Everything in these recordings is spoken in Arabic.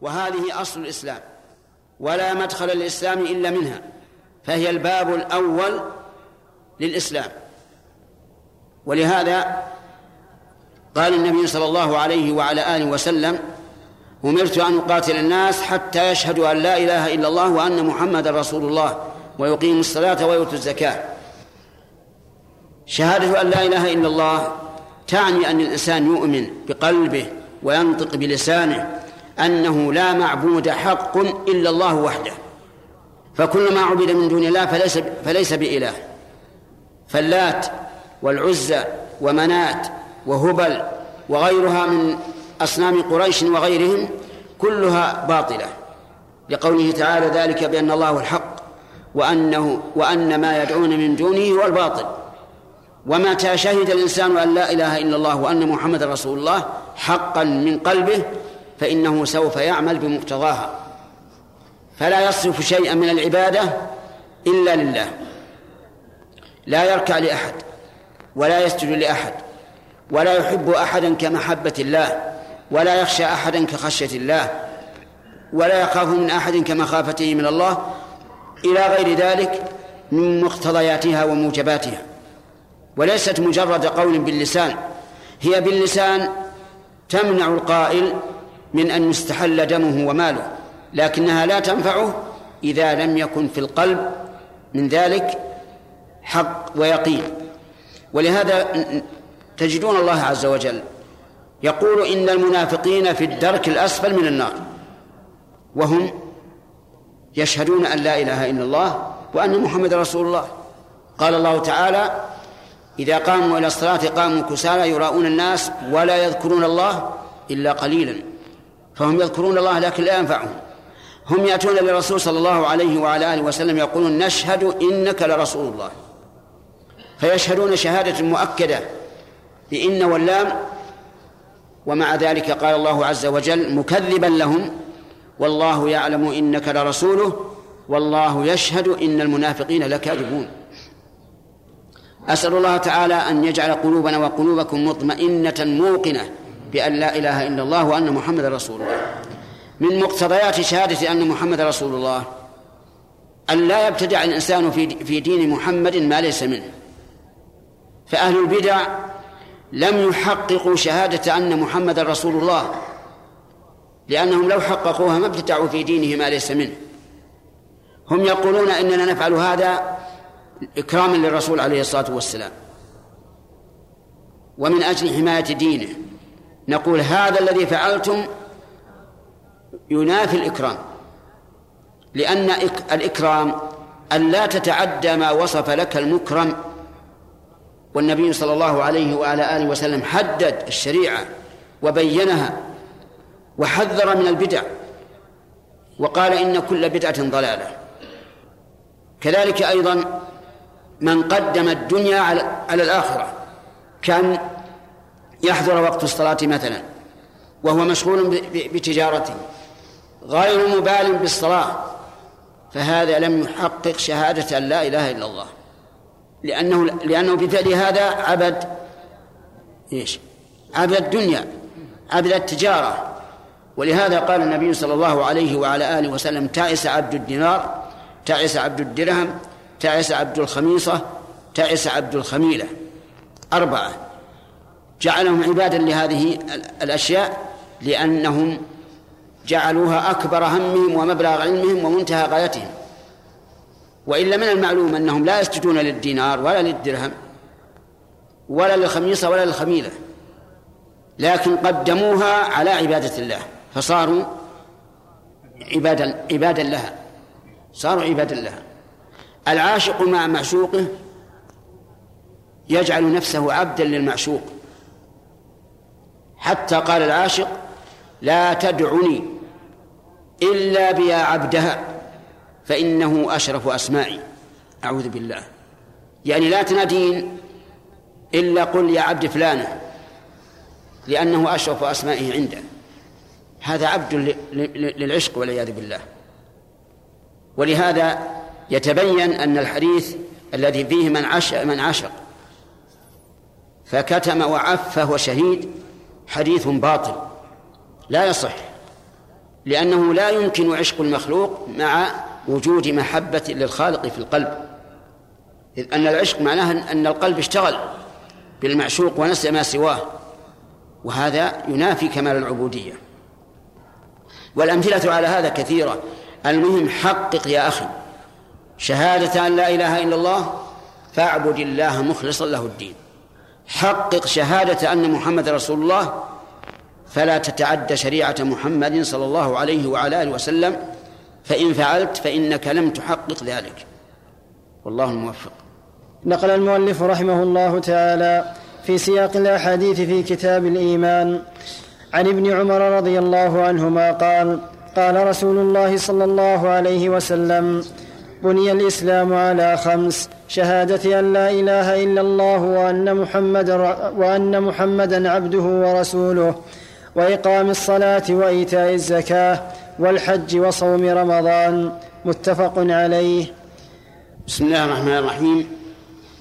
وهذه أصل الإسلام ولا مدخل الإسلام إلا منها فهي الباب الأول للإسلام. ولهذا قال النبي صلى الله عليه وعلى آله وسلم أمرت أن أقاتل الناس حتى يشهدوا أن لا إله إلا الله وأن محمد رسول الله ويقيموا الصلاة ويؤتوا الزكاة. شهادة أن لا إله إلا الله تعني أن الإنسان يؤمن بقلبه وينطق بلسانه أنه لا معبود حق إلا الله وحده. فكل ما عبد من دون الله فليس فليس بإله. فاللات والعزى ومنات وهبل وغيرها من أصنام قريش وغيرهم كلها باطلة. لقوله تعالى ذلك بأن الله الحق وأنه وأن ما يدعون من دونه هو الباطل. ومتى شهد الإنسان أن لا إله إلا الله وأن محمد رسول الله حقا من قلبه فإنه سوف يعمل بمقتضاها. فلا يصرف شيئا من العبادة إلا لله. لا يركع لأحد ولا يسجد لأحد ولا يحب أحدا كمحبة الله ولا يخشى أحدا كخشية الله ولا يخاف من أحد كمخافته من الله. إلى غير ذلك من مقتضياتها وموجباتها. وليست مجرد قول باللسان. هي باللسان تمنع القائل من أن يستحل دمه وماله لكنها لا تنفعه إذا لم يكن في القلب من ذلك حق ويقين. ولهذا تجدون الله عز وجل يقول إن المنافقين في الدرك الأسفل من النار وهم يشهدون أن لا إله إلا الله وأن محمد رسول الله. قال الله تعالى إذا قاموا إلى الصلاة قاموا كسالى يراؤون الناس ولا يذكرون الله إلا قليلا. فهم يذكرون الله لكن لا ينفعهم. هم يأتون للرسول صلى الله عليه وعلى آله وسلم يقولون نشهد إنك لرسول الله. فيشهدون شهادة مؤكدة بإن واللام ومع ذلك قال الله عز وجل مكذبا لهم والله يعلم إنك لرسوله والله يشهد إن المنافقين لكاذبون. أسأل الله تعالى أن يجعل قلوبنا وقلوبكم مطمئنة موقنة بأن لا إله إلا الله وأن محمد رسول الله. من مقتضيات شهادة أن محمد رسول الله. أن لا يبتدع الإنسان في في دين محمد ما ليس منه. فأهل البدع لم يحققوا شهادة أن محمد رسول الله. لأنهم لو حققوها ما ابتدعوا في دينه ما ليس منه. هم يقولون إننا نفعل هذا إكراما للرسول عليه الصلاة والسلام. ومن أجل حماية دينه. نقول هذا الذي فعلتم ينافي الإكرام لأن الإكرام أن لا تتعدى ما وصف لك المكرم والنبي صلى الله عليه وعلى آله وسلم حدد الشريعة وبينها وحذر من البدع وقال إن كل بدعة ضلالة. كذلك أيضا من قدم الدنيا على الآخرة كان يحضر وقت الصلاة مثلا وهو مشغول بتجارته غير مبال بالصلاة فهذا لم يحقق شهادة أن لا إله إلا الله. لأنه لأنه بفعل هذا عبد إيش؟ عبد الدنيا عبد التجارة. ولهذا قال النبي صلى الله عليه وعلى آله وسلم تعس عبد الدينار تعس عبد الدرهم تعس عبد الخميصة تعس عبد الخميلة. أربعة. جعلهم عبادا لهذه الأشياء لأنهم جعلوها أكبر همهم ومبلغ علمهم ومنتهى غايتهم. وإلا من المعلوم أنهم لا يسجدون للدينار ولا للدرهم ولا للخميصة ولا للخميلة لكن قدموها على عبادة الله فصاروا عبادا عبادا لها صاروا عبادا لها. العاشق مع معشوقه يجعل نفسه عبدا للمعشوق. حتى قال العاشق لا تدعني إلا بيا عبدها فإنه أشرف أسمائي أعوذ بالله. يعني لا تنادين إلا قل يا عبد فلانة لأنه أشرف أسمائه عنده. هذا عبد للعشق والعياذ بالله. ولهذا يتبين أن الحديث الذي فيه من عش من عشق فكتم وعف فهو شهيد حديث باطل. لا يصح. لأنه لا يمكن عشق المخلوق مع وجود محبة للخالق في القلب. إذ أن العشق معناه أن القلب اشتغل بالمعشوق ونسي ما سواه. وهذا ينافي كمال العبودية. والأمثلة على هذا كثيرة. المهم حقق يا أخي شهادة أن لا إله إلا الله فاعبد الله مخلصا له الدين. حقق شهادة أن محمد رسول الله فلا تتعدى شريعة محمد صلى الله عليه وعلى آله وسلم. فإن فعلت فإنك لم تحقق ذلك. والله الموفق. نقل المؤلف رحمه الله تعالى في سياق الأحاديث في كتاب الإيمان. عن ابن عمر رضي الله عنهما قال قال رسول الله صلى الله عليه وسلم بني الإسلام على خمس. شهادة أن لا إله إلا الله وأن محمدا وأن محمدا عبده ورسوله وإقام الصلاة وإيتاء الزكاة والحج وصوم رمضان. متفق عليه. بسم الله الرحمن الرحيم.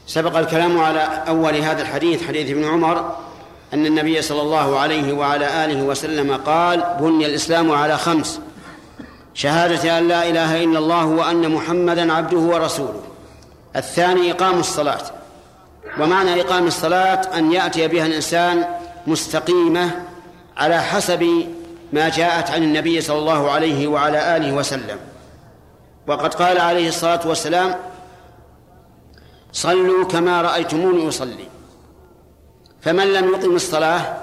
سبق الكلام على أول هذا الحديث حديث ابن عمر أن النبي صلى الله عليه وعلى آله وسلم قال بني الإسلام على خمس شهادة أن لا إله إلا الله وأن محمدا عبده ورسوله. الثاني إقام الصلاة. ومعنى إقام الصلاة أن يأتي بها الإنسان مستقيمة على حسب ما جاءت عن النبي صلى الله عليه وعلى آله وسلم. وقد قال عليه الصلاة والسلام صلوا كما رأيتموني أصلي. فمن لم يقم الصلاة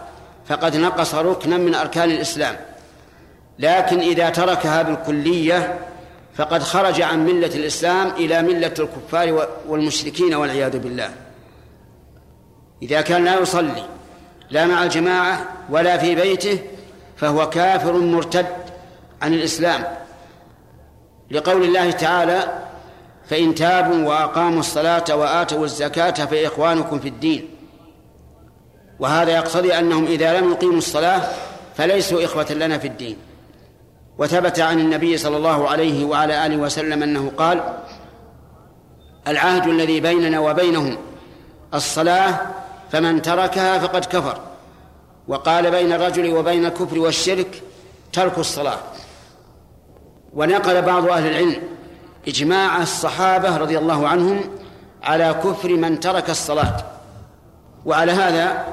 فقد نقص ركنا من أركان الإسلام. لكن إذا تركها بالكلية فقد خرج عن ملة الإسلام إلى ملة الكفار والمشركين والعياذ بالله. إذا كان لا يصلي لا مع الجماعة ولا في بيته فهو كافر مرتد عن الإسلام. لقول الله تعالى فإن تابوا وأقاموا الصلاة وآتوا الزكاة فإخوانكم في الدين. وهذا يقتضي أنهم إذا لم يقيموا الصلاة فليسوا إخوة لنا في الدين. وثبت عن النبي صلى الله عليه وعلى آله وسلم أنه قال العهد الذي بيننا وبينهم الصلاة فمن تركها فقد كفر. وقال بين الرجل وبين الكفر والشرك ترك الصلاة. ونقل بعض أهل العلم إجماع الصحابة رضي الله عنهم على كفر من ترك الصلاة. وعلى هذا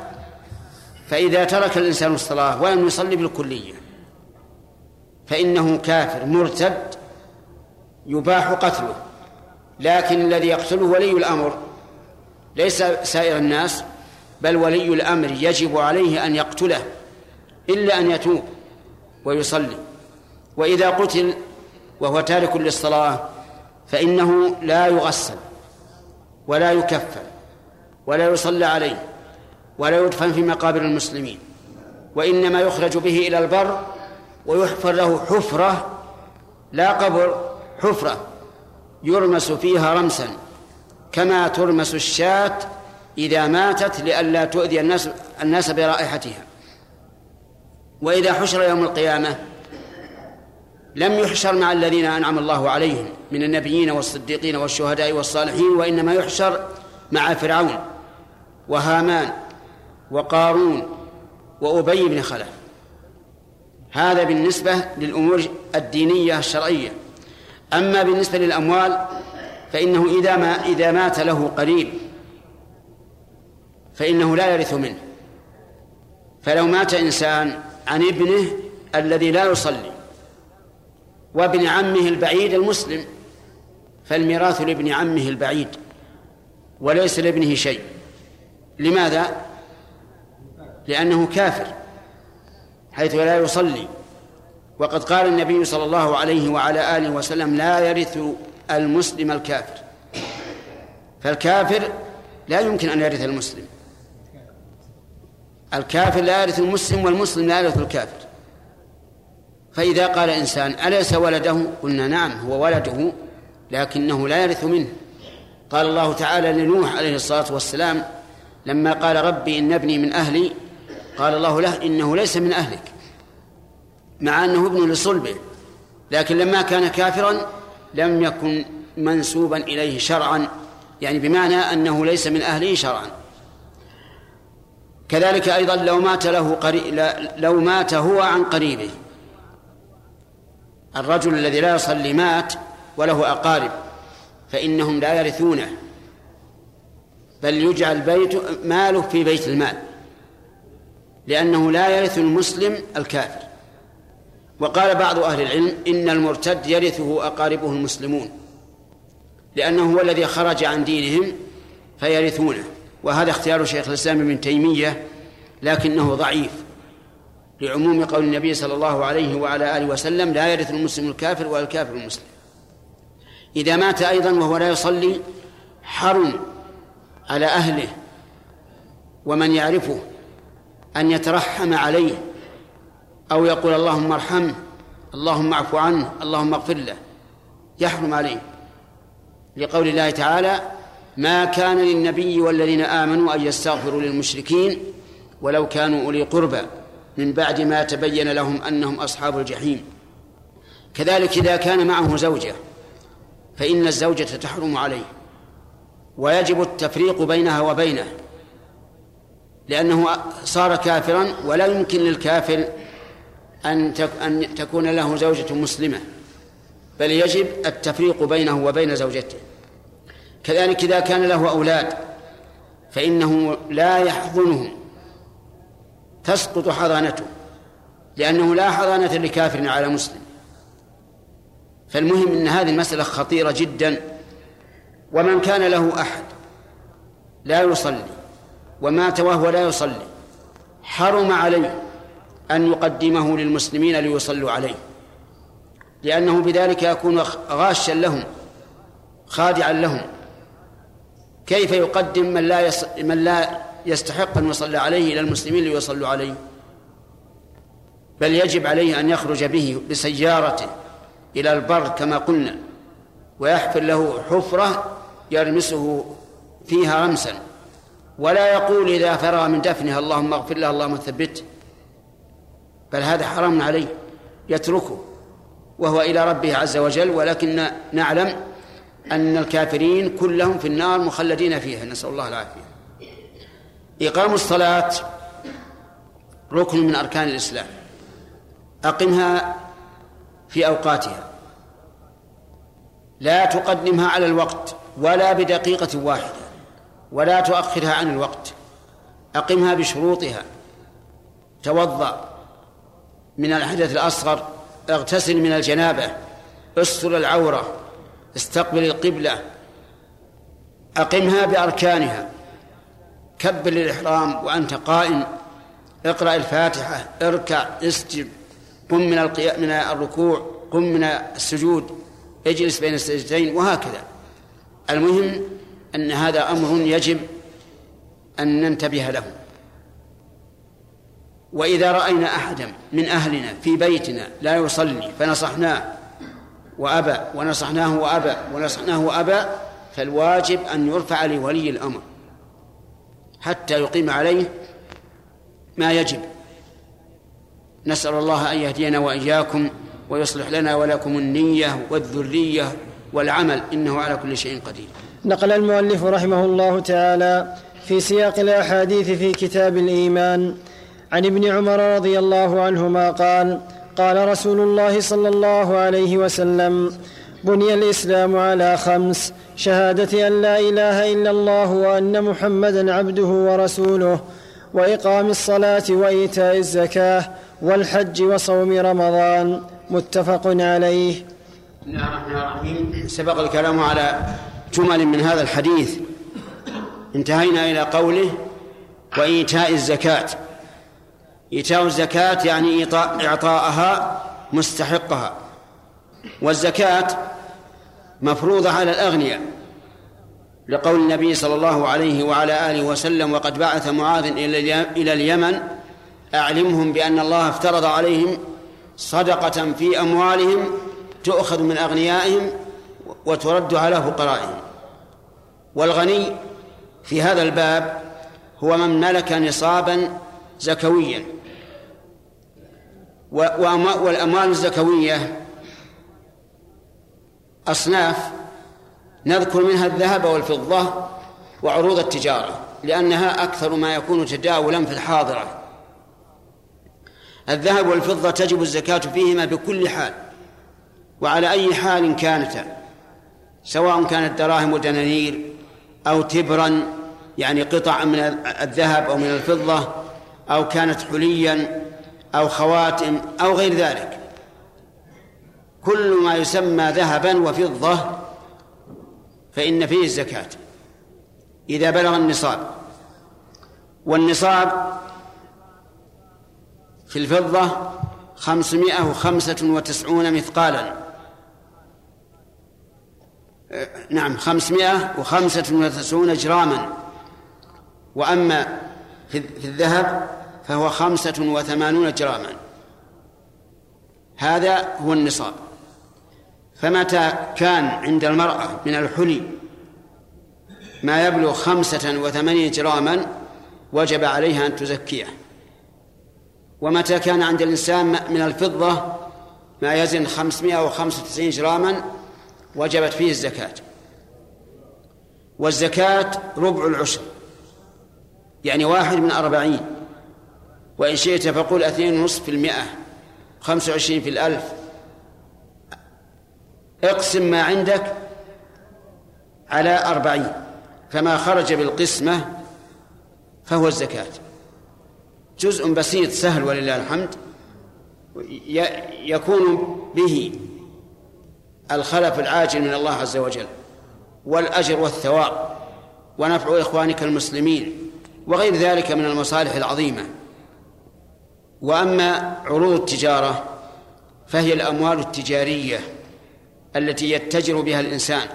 فإذا ترك الإنسان الصلاة ولم يصلي بالكلية فإنه كافر مرتد يباح قتله لكن الذي يقتله ولي الأمر ليس سائر الناس بل ولي الأمر يجب عليه أن يقتله إلا أن يتوب ويصلي. وإذا قتل وهو تارك للصلاة فإنه لا يغسل ولا يكفل ولا يصلى عليه ولا يدفن في مقابر المسلمين وإنما يخرج به إلى البر ويحفر له حفرة لا قبر حفرة يرمس فيها رمسا كما ترمس الشاة إذا ماتت لئلا تؤذي الناس الناس برائحتها. وإذا حشر يوم القيامة لم يحشر مع الذين أنعم الله عليهم من النبيين والصديقين والشهداء والصالحين وإنما يحشر مع فرعون وهامان وقارون وأبي بن خلف. هذا بالنسبة للأمور الدينية الشرعية. أما بالنسبة للأموال فإنه إذا ما إذا مات له قريب فإنه لا يرث منه. فلو مات إنسان عن ابنه الذي لا يصلي وابن عمه البعيد المسلم فالميراث لابن عمه البعيد وليس لابنه شيء. لماذا؟ لأنه كافر. حيث لا يصلي. وقد قال النبي صلى الله عليه وعلى آله وسلم لا يرث المسلم الكافر. فالكافر لا يمكن أن يرث المسلم. الكافر لا يرث المسلم والمسلم لا يرث الكافر. فإذا قال إنسان أليس ولده؟ قلنا نعم هو ولده لكنه لا يرث منه. قال الله تعالى لنوح عليه الصلاة والسلام لما قال ربي إن ابني من أهلي قال الله له إنه ليس من أهلك مع أنه ابن لصلبه لكن لما كان كافرا لم يكن منسوبا إليه شرعا يعني بمعنى أنه ليس من أهله شرعا. كذلك أيضا لو مات له قري... لو مات هو عن قريبه الرجل الذي لا يصلي مات وله أقارب فإنهم لا يرثونه بل يجعل بيت ماله في بيت المال. لأنه لا يرث المسلم الكافر. وقال بعض أهل العلم إن المرتد يرثه أقاربه المسلمون لأنه هو الذي خرج عن دينهم فيرثونه. وهذا اختيار شيخ الإسلام ابن تيمية لكنه ضعيف. لعموم قول النبي صلى الله عليه وعلى آله وسلم لا يرث المسلم الكافر ولا الكافر المسلم. إذا مات أيضا وهو لا يصلي حرم على أهله ومن يعرفه أن يترحم عليه أو يقول اللهم ارحمه اللهم اعف عنه اللهم اغفر له. يحرم عليه. لقول الله تعالى ما كان للنبي والذين آمنوا أن يستغفروا للمشركين ولو كانوا أولي قربى من بعد ما تبين لهم أنهم أصحاب الجحيم. كذلك إذا كان معه زوجة فإن الزوجة تحرم عليه. ويجب التفريق بينها وبينه. لأنه صار كافرا ولا يمكن للكافر أن أن تكون له زوجة مسلمة بل يجب التفريق بينه وبين زوجته. كذلك إذا كان له أولاد فإنه لا يحضنهم تسقط حضانته لأنه لا حضانة لكافر على مسلم. فالمهم أن هذه المسألة خطيرة جدا ومن كان له أحد لا يصلي. ومات وهو لا يصلي. حرم عليه أن يقدمه للمسلمين ليصلوا عليه. لأنه بذلك يكون غاشا لهم خادعا لهم. كيف يقدم من لا يص... من لا يستحق أن يصلى عليه إلى المسلمين ليصلوا عليه؟ بل يجب عليه أن يخرج به بسيارته إلى البر كما قلنا ويحفر له حفرة يرمسه فيها رمسا. ولا يقول إذا فرغ من دفنها اللهم اغفر له اللهم ثبته بل هذا حرام عليه يتركه وهو إلى ربه عز وجل. ولكن نعلم أن الكافرين كلهم في النار مخلدين فيها نسأل الله العافية. إقام الصلاة ركن من أركان الإسلام. أقمها في أوقاتها. لا تقدمها على الوقت ولا بدقيقة واحدة. ولا تؤخرها عن الوقت. أقمها بشروطها. توضأ. من الحدث الأصغر اغتسل من الجنابة. استر العورة. استقبل القبلة. أقمها بأركانها. كبر الإحرام وأنت قائم. اقرأ الفاتحة. اركع. اسجد. قم من من الركوع. قم من السجود. اجلس بين السجدتين. وهكذا. المهم أن هذا أمر يجب أن ننتبه له. وإذا رأينا أحدا من أهلنا في بيتنا لا يصلي فنصحناه وأبى ونصحناه وأبى ونصحناه وأبى فالواجب أن يرفع لولي الأمر حتى يقيم عليه ما يجب. نسأل الله أن يهدينا وإياكم ويصلح لنا ولكم النية والذرية والعمل إنه على كل شيء قدير. نقل المؤلف رحمه الله تعالى في سياق الأحاديث في كتاب الإيمان. عن ابن عمر رضي الله عنهما قال قال رسول الله صلى الله عليه وسلم بني الإسلام على خمس شهادة أن لا إله إلا الله وأن محمدا عبده ورسوله وإقام الصلاة وإيتاء الزكاة والحج وصوم رمضان. متفق عليه. بسم الله الرحمن الرحيم. سبق الكلام على جمل من هذا الحديث. انتهينا إلى قوله وإيتاء الزكاة. إيتاء الزكاة يعني إعطاءها مستحقها. والزكاة مفروضة على الأغنياء. لقول النبي صلى الله عليه وعلى آله وسلم وقد بعث معاذ إلى اليمن أعلمهم بأن الله افترض عليهم صدقة في أموالهم تؤخذ من أغنيائهم وترد على فقرائهم والغني في هذا الباب هو من ملك نصابا زكويا. والأموال الزكوية أصناف نذكر منها الذهب والفضة وعروض التجارة لأنها أكثر ما يكون تداولا في الحاضرة. الذهب والفضة تجب الزكاة فيهما بكل حال وعلى أي حال كانتا. سواء كانت دراهم ودنانير أو تبرا يعني قطع من الذهب أو من الفضة أو كانت حليا أو خواتم أو غير ذلك. كل ما يسمى ذهبا وفضة فإن فيه الزكاة إذا بلغ النصاب. والنصاب في الفضة خمسمائة وخمسة وتسعون مثقالا. نعم خمسمائة وخمسة وتسعون جراما. وأما في الذهب فهو خمسة وثمانون جراما. هذا هو النصاب. فمتى كان عند المرأة من الحلي ما يبلغ خمسة وثمانين جراما وجب عليها أن تزكيه. ومتى كان عند الإنسان من الفضة ما يزن خمسمائة وخمسة وتسعين جراما وجبت فيه الزكاة. والزكاة ربع العشر يعني واحد من أربعين. وإن شئت فقل اثنين ونصف في المئة خمسة وعشرين في الألف. اقسم ما عندك على أربعين فما خرج بالقسمة فهو الزكاة. جزء بسيط سهل ولله الحمد يكون به. الخلف العاجل من الله عز وجل والأجر والثواب ونفع إخوانك المسلمين وغير ذلك من المصالح العظيمة. وأما عروض التجارة فهي الأموال التجارية التي يتجر بها الإنسان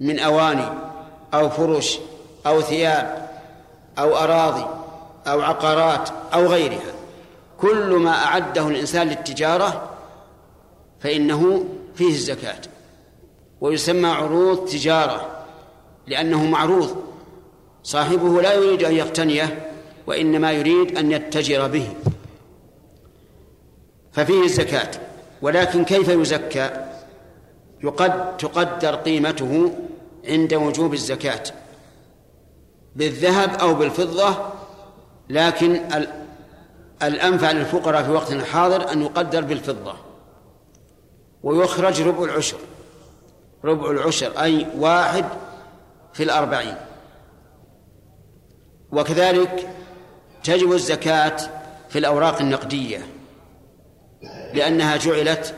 من أواني أو فرش أو ثياب أو أراضي أو عقارات أو غيرها. كل ما أعده الإنسان للتجارة فإنه فيه الزكاة. ويسمى عروض تجارة لأنه معروض. صاحبه لا يريد أن يقتنيه وإنما يريد أن يتجر به. ففيه الزكاة. ولكن كيف يزكى؟ يقد تقدر قيمته عند وجوب الزكاة. بالذهب أو بالفضة لكن الأنفع للفقراء في وقتنا الحاضر أن يقدر بالفضة. ويخرج ربع العشر. ربع العشر أي واحد في الأربعين. وكذلك تجب الزكاة في الأوراق النقدية لأنها جعلت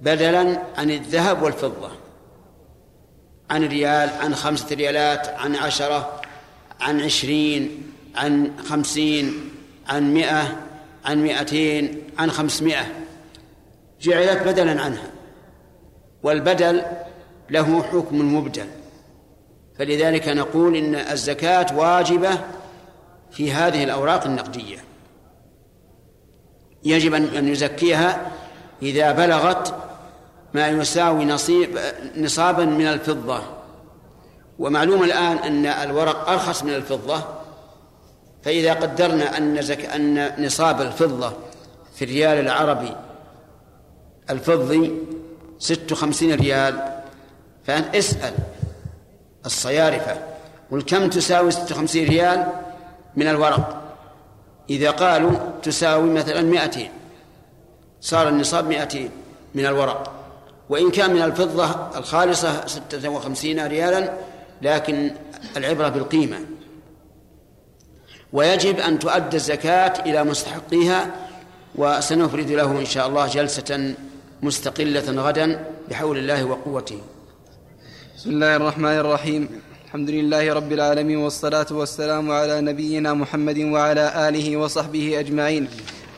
بدلا عن الذهب والفضة عن ريال عن خمسة ريالات عن عشرة عن عشرين عن خمسين عن مئة عن مئتين عن خمسمائة جعلت بدلا عنها. والبدل له حكم مبدل. فلذلك نقول إن الزكاة واجبة في هذه الأوراق النقدية. يجب أن يزكيها إذا بلغت ما يساوي نصيب نصابا من الفضة. ومعلوم الآن أن الورق أرخص من الفضة. فإذا قدرنا أن زك أن نصاب الفضة في الريال العربي الفضي ست وخمسين ريال. فأنت اسأل الصيارفة قل كم تساوي ست وخمسين ريال من الورق؟ إذا قالوا تساوي مثلا مائتين صار النصاب مائتين من الورق. وإن كان من الفضة الخالصة ستة وخمسين ريالا لكن العبرة بالقيمة. ويجب أن تؤدى الزكاة إلى مستحقيها وسنفرد له إن شاء الله جلسة مستقلة غدا بحول الله وقوته. بسم الله الرحمن الرحيم. الحمد لله رب العالمين والصلاة والسلام على نبينا محمد وعلى آله وصحبه أجمعين.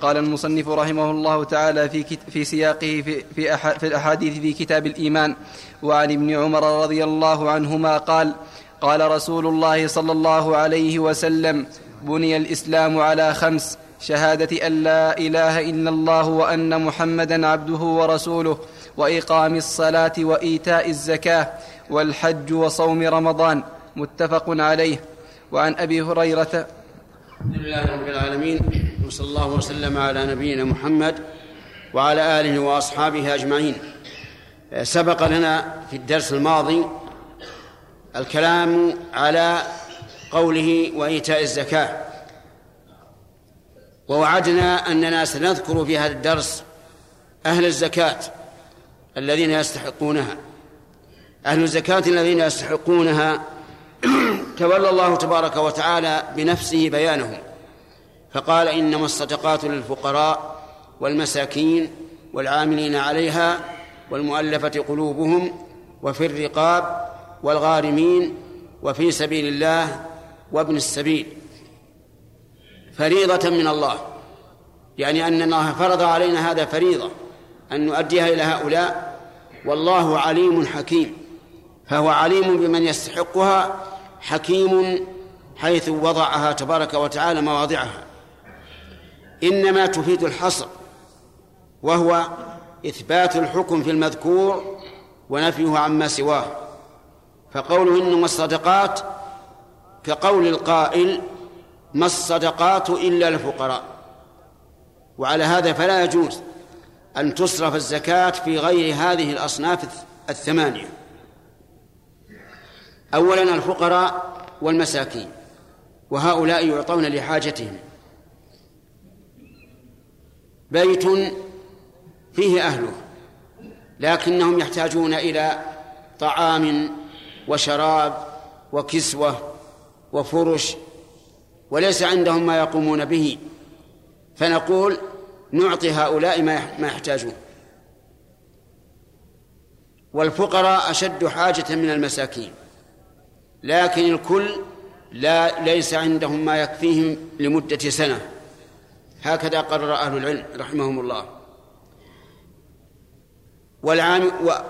قال المصنف رحمه الله تعالى في في سياقه في في, في الأحاديث في كتاب الإيمان. وعن ابن عمر رضي الله عنهما قال قال رسول الله صلى الله عليه وسلم بني الإسلام على خمس. شهادة أن لا إله إلا الله وأن محمدا عبده ورسوله وإقام الصلاة وإيتاء الزكاة والحج وصوم رمضان. متفق عليه. وعن أبي هريرة الحمد لله رب العالمين وصلى الله وسلم على نبينا محمد وعلى آله وأصحابه أجمعين. سبق لنا في الدرس الماضي الكلام على قوله وإيتاء الزكاة. ووعدنا أننا سنذكر في هذا الدرس أهل الزكاة الذين يستحقونها. أهل الزكاة الذين يستحقونها تولى الله تبارك وتعالى بنفسه بيانهم فقال إنما الصدقات للفقراء والمساكين والعاملين عليها والمؤلفة قلوبهم وفي الرقاب والغارمين وفي سبيل الله وابن السبيل. فريضة من الله. يعني أن الله فرض علينا هذا فريضة أن نؤديها إلى هؤلاء. والله عليم حكيم. فهو عليم بمن يستحقها حكيم حيث وضعها تبارك وتعالى مواضعها. إنما تفيد الحصر وهو إثبات الحكم في المذكور ونفيه عما سواه. فقوله إنما الصدقات كقول القائل ما الصدقات إلا الفقراء. وعلى هذا فلا يجوز أن تصرف الزكاة في غير هذه الأصناف الثمانية. أولا الفقراء والمساكين وهؤلاء يعطون لحاجتهم. بيت فيه أهله لكنهم يحتاجون إلى طعام وشراب وكسوة وفرش وليس عندهم ما يقومون به. فنقول نعطي هؤلاء ما يحتاجون. والفقراء أشد حاجة من المساكين. لكن الكل لا ليس عندهم ما يكفيهم لمدة سنة. هكذا قرر أهل العلم رحمهم الله.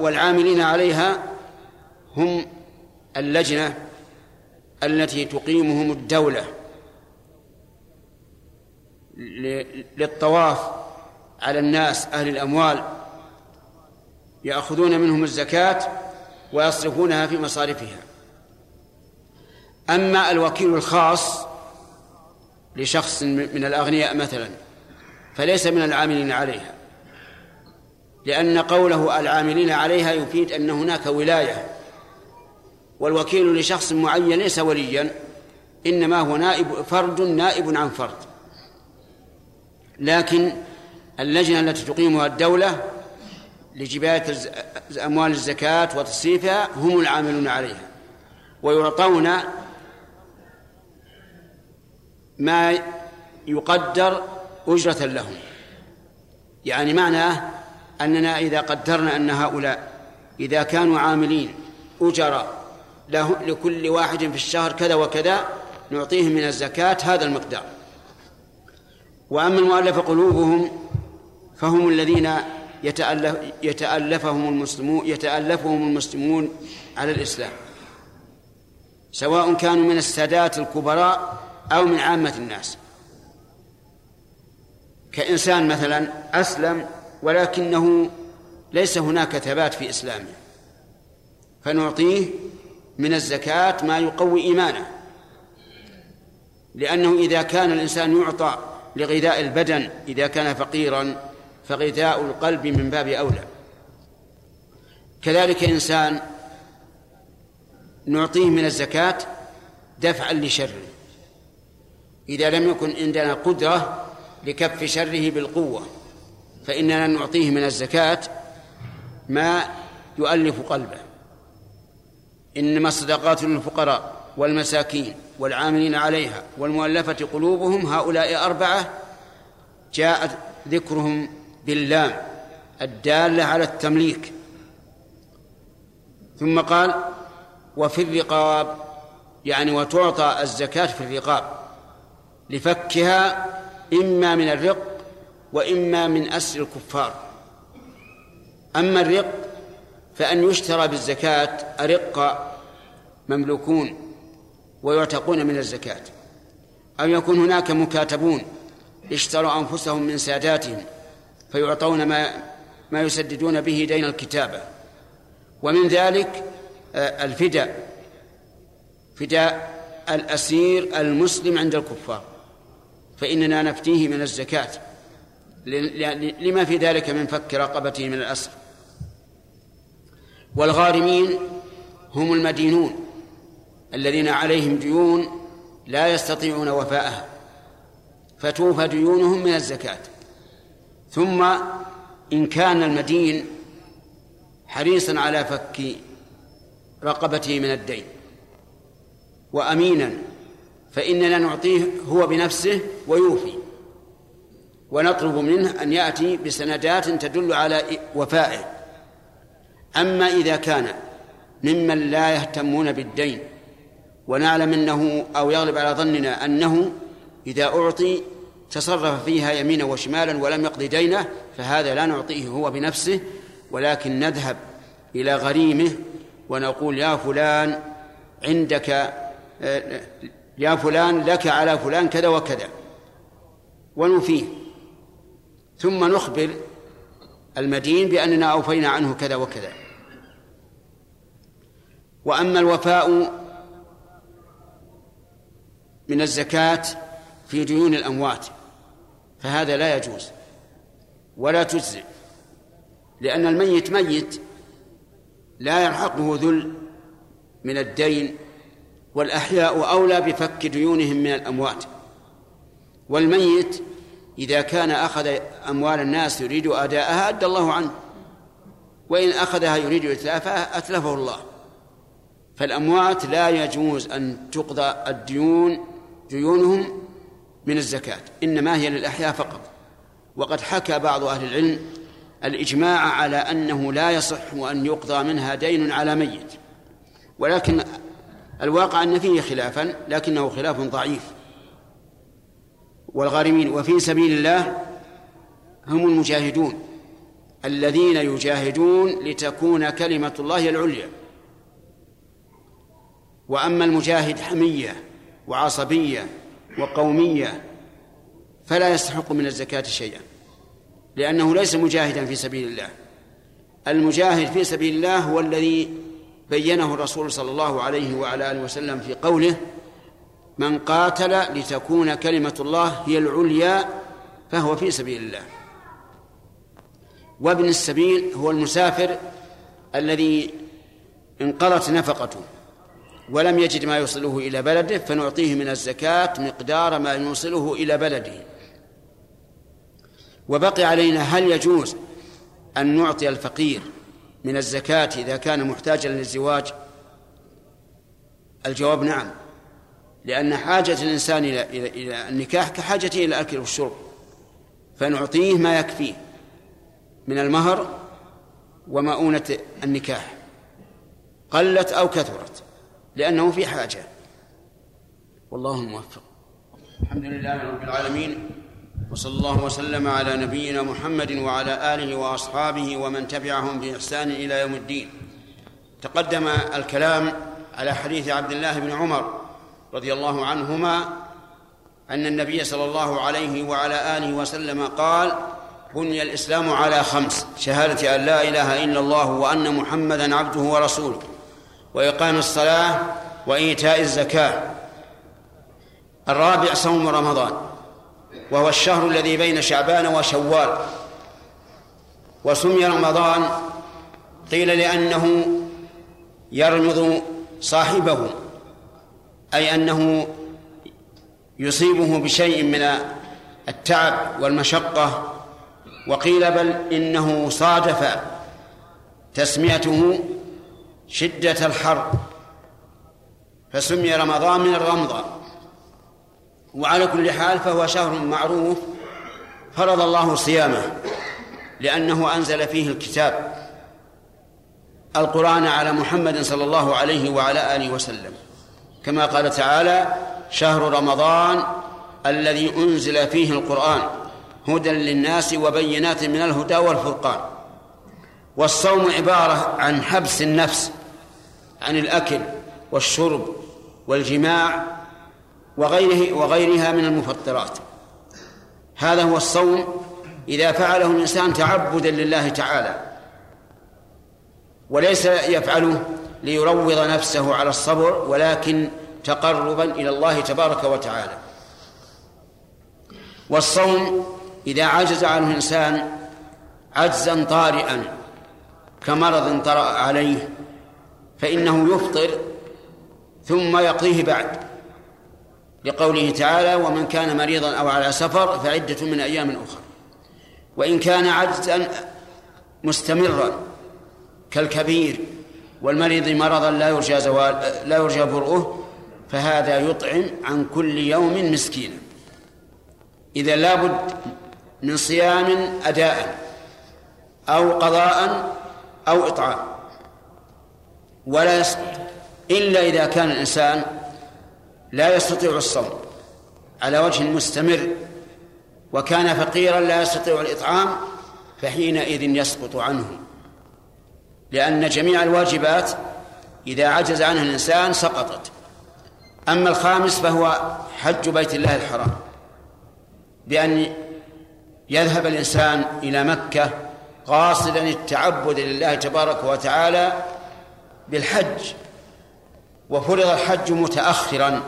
والعاملين عليها هم اللجنة التي تقيمهم الدولة. للطواف على الناس أهل الأموال يأخذون منهم الزكاة ويصرفونها في مصارفها. أما الوكيل الخاص لشخص من الأغنياء مثلا فليس من العاملين عليها لأن قوله العاملين عليها يفيد أن هناك ولاية والوكيل لشخص معين ليس وليا إنما هو نائب فرد نائب عن فرد. لكن اللجنة التي تقيمها الدولة لجباية أموال الزكاة وتصريفها هم العاملون عليها ويعطون ما يقدر أجرة لهم. يعني معناه أننا إذا قدرنا أن هؤلاء إذا كانوا عاملين له لكل واحد في الشهر كذا وكذا نعطيهم من الزكاة هذا المقدار. وأما المؤلف قلوبهم فهم الذين يتألف يتألفهم المسلمون يتألفهم المسلمون على الإسلام. سواء كانوا من السادات الكبراء أو من عامة الناس. كإنسان مثلا أسلم ولكنه ليس هناك ثبات في إسلامه. فنعطيه من الزكاة ما يقوي إيمانه. لأنه إذا كان الإنسان يعطى لغذاء البدن إذا كان فقيرا فغذاء القلب من باب أولى. كذلك إنسان نعطيه من الزكاة دفعا لشره. إذا لم يكن عندنا قدرة لكف شره بالقوة فإننا نعطيه من الزكاة ما يؤلف قلبه. إنما الصدقات للفقراء والمساكين. والعاملين عليها والمؤلفة قلوبهم هؤلاء أربعة جاء ذكرهم باللام الدالة على التمليك. ثم قال وفي الرقاب يعني وتعطى الزكاة في الرقاب لفكها إما من الرق وإما من أسر الكفار. أما الرق فأن يشترى بالزكاة أرق مملوكون. ويعتقون من الزكاة. أو يكون هناك مكاتبون اشتروا أنفسهم من ساداتهم فيعطون ما ما يسددون به دين الكتابة. ومن ذلك آه، الفداء فداء الأسير المسلم عند الكفار. فإننا نفتيه من الزكاة. لما في ذلك من فك رقبته من الأسر. والغارمين هم المدينون. الذين عليهم ديون لا يستطيعون وفاءها فتوفى ديونهم من الزكاة. ثم إن كان المدين حريصا على فك رقبته من الدين وأمينا فإننا نعطيه هو بنفسه ويوفي. ونطلب منه أن يأتي بسندات تدل على وفائه. أما إذا كان ممن لا يهتمون بالدين ونعلم أنه أو يغلب على ظننا أنه إذا أعطي تصرف فيها يمينا وشمالا ولم يقضي دينه فهذا لا نعطيه هو بنفسه ولكن نذهب إلى غريمه ونقول يا فلان عندك يا فلان لك على فلان كذا وكذا. ونفيه ثم نخبر المدين بأننا أوفينا عنه كذا وكذا. وأما الوفاء من الزكاة في ديون الأموات فهذا لا يجوز ولا تجزئ لأن الميت ميت لا يلحقه ذل من الدين والأحياء أولى بفك ديونهم من الأموات. والميت إذا كان أخذ أموال الناس يريد أداءها أدى الله عنه وإن أخذها يريد إتلافها أتلفه الله. فالأموات لا يجوز أن تقضى الديون ديونهم من الزكاة إنما هي للأحياء فقط. وقد حكى بعض أهل العلم الإجماع على أنه لا يصح أن يقضى منها دين على ميت. ولكن الواقع أن فيه خلافا لكنه خلاف ضعيف. والغارمين وفي سبيل الله هم المجاهدون الذين يجاهدون لتكون كلمة الله العليا. وأما المجاهد حمية وعصبية وقومية فلا يستحق من الزكاة شيئا لأنه ليس مجاهدا في سبيل الله. المجاهد في سبيل الله هو الذي بينه الرسول صلى الله عليه وعلى آله وسلم في قوله من قاتل لتكون كلمة الله هي العليا فهو في سبيل الله. وابن السبيل هو المسافر الذي انقضت نفقته. ولم يجد ما يوصله إلى بلده فنعطيه من الزكاة مقدار ما يوصله إلى بلده. وبقي علينا هل يجوز أن نعطي الفقير من الزكاة إذا كان محتاجا للزواج؟ الجواب نعم لأن حاجة الإنسان إلى إلى النكاح كحاجته إلى الأكل والشرب فنعطيه ما يكفيه من المهر ومؤونة النكاح قلت أو كثرت. لأنه في حاجة. والله الموفق الحمد لله رب العالمين وصلى الله وسلم على نبينا محمد وعلى آله وأصحابه ومن تبعهم بإحسان إلى يوم الدين. تقدم الكلام على حديث عبد الله بن عمر رضي الله عنهما أن النبي صلى الله عليه وعلى آله وسلم قال بني الإسلام على خمس شهادة أن لا إله إلا الله وأن محمدا عبده ورسوله. وإقام الصلاة وإيتاء الزكاة. الرابع صوم رمضان وهو الشهر الذي بين شعبان وشوال. وسمي رمضان قيل لأنه يرمض صاحبه أي أنه يصيبه بشيء من التعب والمشقة. وقيل بل إنه صادف تسميته شدة الحر فسمي رمضان من الرمضة وعلى كل حال فهو شهر معروف فرض الله صيامه لأنه أنزل فيه الكتاب القرآن على محمد صلى الله عليه وعلى آله وسلم. كما قال تعالى شهر رمضان الذي أنزل فيه القرآن هدى للناس وبينات من الهدى والفرقان. والصوم عبارة عن حبس النفس عن الأكل والشرب والجماع وغيره وغيرها من المفطرات. هذا هو الصوم إذا فعله الإنسان تعبدا لله تعالى وليس يفعله ليروض نفسه على الصبر ولكن تقربا إلى الله تبارك وتعالى. والصوم إذا عجز عنه الإنسان عجزا طارئا كمرض طرأ عليه فإنه يفطر ثم يقضيه بعد لقوله تعالى ومن كان مريضا أو على سفر فعدة من أيام أخرى وإن كان عجزا مستمرا كالكبير والمريض مرضا لا يرجى زوال لا يرجى برؤه فهذا يطعم عن كل يوم مسكينا. إذا لابد من صيام أداء أو قضاء أو إطعام. ولا يسقط إلا إذا كان الإنسان لا يستطيع الصوم على وجه مستمر وكان فقيرا لا يستطيع الإطعام فحينئذ يسقط عنه. لأن جميع الواجبات إذا عجز عنها الإنسان سقطت. أما الخامس فهو حج بيت الله الحرام. بأن يذهب الإنسان إلى مكة قاصدا التعبد لله تبارك وتعالى بالحج. وفرض الحج متأخرا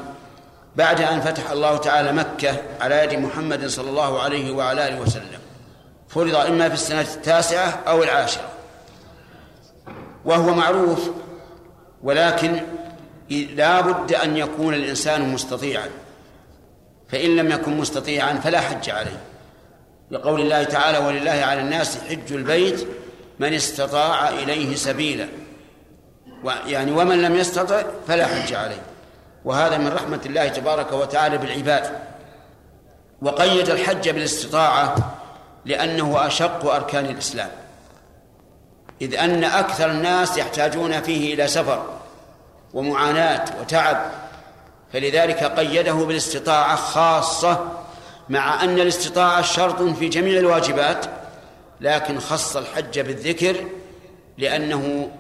بعد أن فتح الله تعالى مكة على يد محمد صلى الله عليه وعلى آله وسلم. فرض إما في السنة التاسعة أو العاشرة. وهو معروف ولكن لا بد أن يكون الإنسان مستطيعا. فإن لم يكن مستطيعا فلا حج عليه. لقول الله تعالى ولله على الناس حج البيت من استطاع إليه سبيلا. يعني ومن لم يستطع فلا حج عليه. وهذا من رحمة الله تبارك وتعالى بالعباد. وقيد الحج بالاستطاعة لأنه أشق أركان الإسلام. إذ أن أكثر الناس يحتاجون فيه إلى سفر ومعاناة وتعب. فلذلك قيده بالاستطاعة خاصة مع أن الاستطاعة شرط في جميع الواجبات لكن خص الحج بالذكر لأنه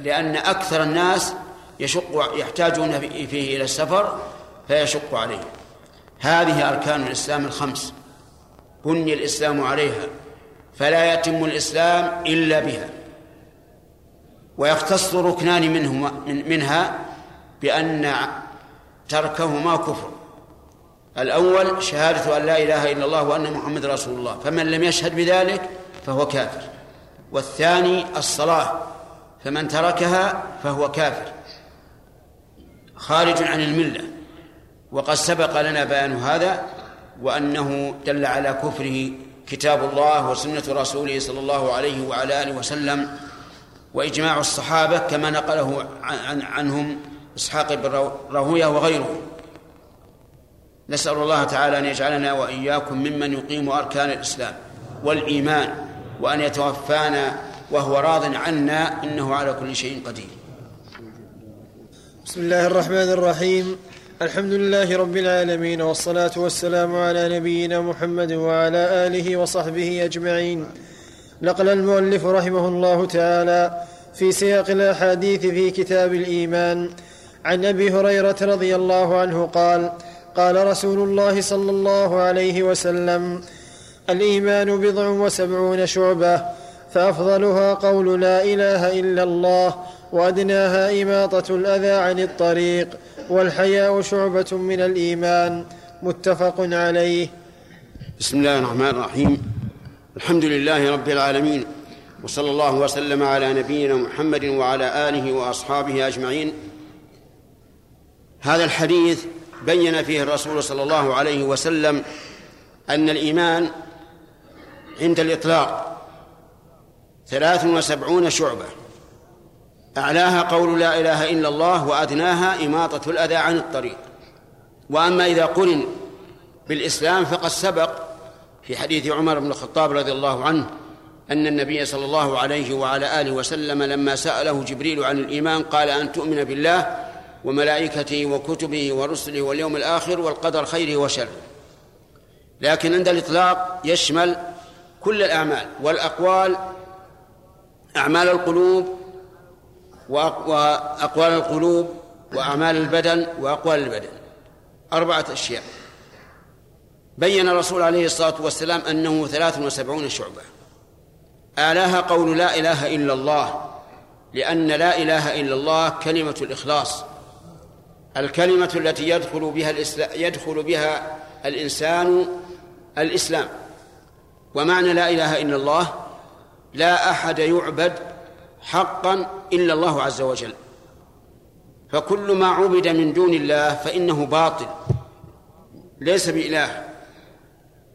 لأن أكثر الناس يشق يحتاجون فيه إلى السفر فيشق عليه. هذه أركان الإسلام الخمس. بني الإسلام عليها. فلا يتم الإسلام إلا بها. ويختص ركنان منهما منها بأن تركهما كفر. الأول شهادة أن لا إله إلا الله وأن محمد رسول الله. فمن لم يشهد بذلك فهو كافر. والثاني الصلاة. فمن تركها فهو كافر. خارج عن الملة. وقد سبق لنا بيان هذا وأنه دل على كفره كتاب الله وسنة رسوله صلى الله عليه وعلى آله وسلم وإجماع الصحابة كما نقله عن عنهم إسحاق بن راهوية وغيره. نسأل الله تعالى أن يجعلنا وإياكم ممن يقيم أركان الإسلام والإيمان وأن يتوفانا وهو راض عنا إنه على كل شيء قدير. بسم الله الرحمن الرحيم. الحمد لله رب العالمين والصلاة والسلام على نبينا محمد وعلى آله وصحبه أجمعين. نقل المؤلف رحمه الله تعالى في سياق الأحاديث في كتاب الإيمان. عن أبي هريرة رضي الله عنه قال قال رسول الله صلى الله عليه وسلم الإيمان بضع وسبعون شعبة فأفضلها قول لا إله إلا الله وأدناها إماطة الأذى عن الطريق والحياء شعبة من الإيمان. متفق عليه. بسم الله الرحمن الرحيم. الحمد لله رب العالمين وصلى الله وسلم على نبينا محمد وعلى آله وأصحابه أجمعين. هذا الحديث بين فيه الرسول صلى الله عليه وسلم أن الإيمان عند الإطلاق. ثلاث وسبعون شعبة. أعلاها قول لا إله إلا الله وأدناها إماطة الأذى عن الطريق. وأما إذا قرن بالإسلام فقد سبق في حديث عمر بن الخطاب رضي الله عنه أن النبي صلى الله عليه وعلى آله وسلم لما سأله جبريل عن الإيمان قال أن تؤمن بالله وملائكته وكتبه ورسله واليوم الآخر والقدر خيره وشره. لكن عند الإطلاق يشمل كل الأعمال والأقوال أعمال القلوب وأقوال القلوب وأعمال البدن وأقوال البدن. أربعة أشياء. بين الرسول عليه الصلاة والسلام أنه ثلاث وسبعون شعبة. أعلاها قول لا إله إلا الله لأن لا إله إلا الله كلمة الإخلاص. الكلمة التي يدخل بها يدخل بها الإنسان الإسلام. ومعنى لا إله إلا الله لا أحد يعبد حقا إلا الله عز وجل. فكل ما عبد من دون الله فإنه باطل ليس بإله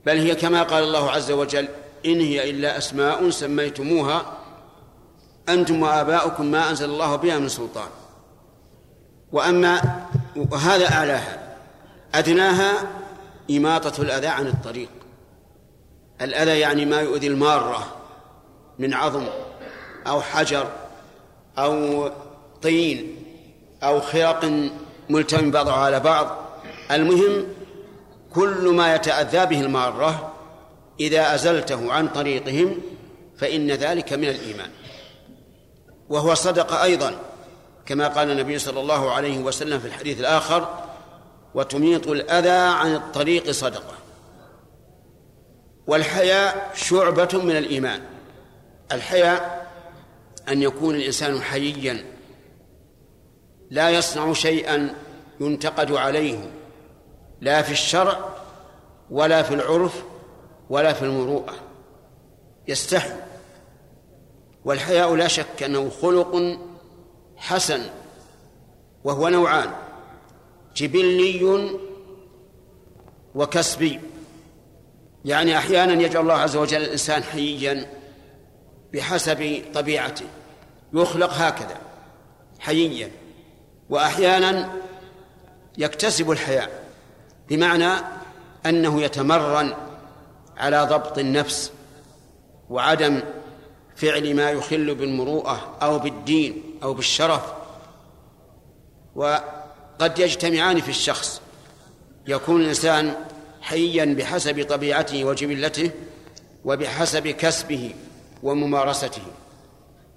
بل هي كما قال الله عز وجل إن هي إلا أسماء سميتموها أنتم وآباؤكم ما أنزل الله بها من سلطان. وأما وهذا أعلاها أدناها إماطة الأذى عن الطريق. الأذى يعني ما يؤذي المارة. من عظم أو حجر أو طين أو خرق ملتم بعضها على بعض. المهم كل ما يتأذى به المارة إذا أزلته عن طريقهم فإن ذلك من الإيمان. وهو صدق أيضا كما قال النبي صلى الله عليه وسلم في الحديث الآخر وتميط الأذى عن الطريق صدقة. والحياء شعبة من الإيمان. الحياء أن يكون الإنسان حييا لا يصنع شيئا ينتقد عليه لا في الشرع ولا في العرف ولا في المروءة يستحي. والحياء لا شك أنه خلق حسن وهو نوعان جبلي وكسبي. يعني أحيانا يجعل الله عز وجل الإنسان حييا بحسب طبيعته. يخلق هكذا حييا وأحيانا يكتسب الحياء بمعنى أنه يتمرن على ضبط النفس وعدم فعل ما يخل بالمروءة أو بالدين أو بالشرف. وقد يجتمعان في الشخص يكون الإنسان حيا بحسب طبيعته وجبلته وبحسب كسبه. وممارسته.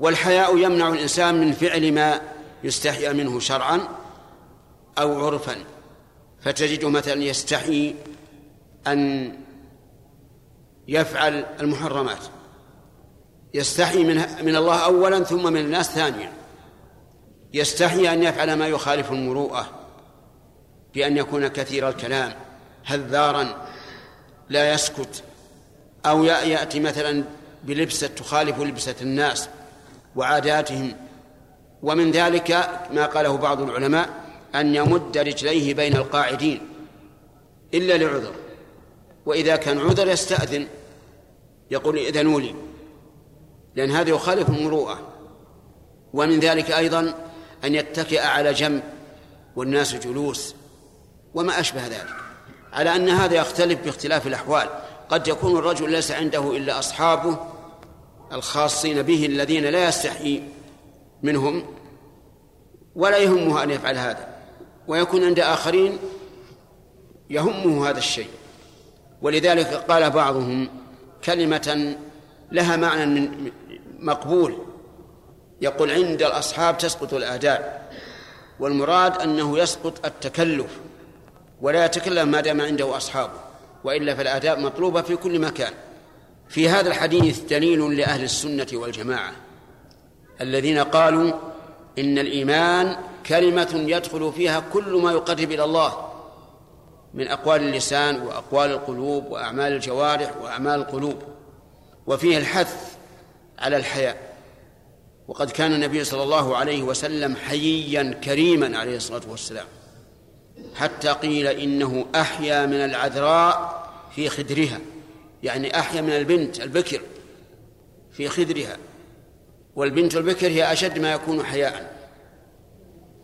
والحياء يمنع الإنسان من فعل ما يستحيا منه شرعا أو عرفا. فتجد مثلا يستحي أن يفعل المحرمات. يستحي من من الله أولا ثم من الناس ثانيا. يستحي أن يفعل ما يخالف المروءة بأن يكون كثير الكلام هذارا لا يسكت. أو يأتي مثلا بلبسة تخالف لبسة الناس وعاداتهم. ومن ذلك ما قاله بعض العلماء أن يمد رجليه بين القاعدين إلا لعذر. وإذا كان عذر يستأذن يقول إذنوا لي لأن هذا يخالف المروءة. ومن ذلك أيضا أن يتكئ على جنب والناس جلوس وما أشبه ذلك. على أن هذا يختلف باختلاف الأحوال. قد يكون الرجل ليس عنده إلا أصحابه الخاصين به الذين لا يستحيي منهم ولا يهمه أن يفعل هذا ويكون عند آخرين يهمه هذا الشيء. ولذلك قال بعضهم كلمة لها معنى من مقبول يقول عند الأصحاب تسقط الآداب والمراد أنه يسقط التكلف ولا يتكلم ما دام عنده أصحابه. وإلا فالآداب مطلوبة في كل مكان. في هذا الحديث دليل لأهل السنة والجماعة الذين قالوا إن الإيمان كلمة يدخل فيها كل ما يقرب إلى الله من أقوال اللسان وأقوال القلوب وأعمال الجوارح وأعمال القلوب. وفيه الحث على الحياء. وقد كان النبي صلى الله عليه وسلم حييا كريما عليه الصلاة والسلام. حتى قيل إنه أحيا من العذراء في خدرها. يعني أحيا من البنت البكر في خدرها. والبنت البكر هي أشد ما يكون حياء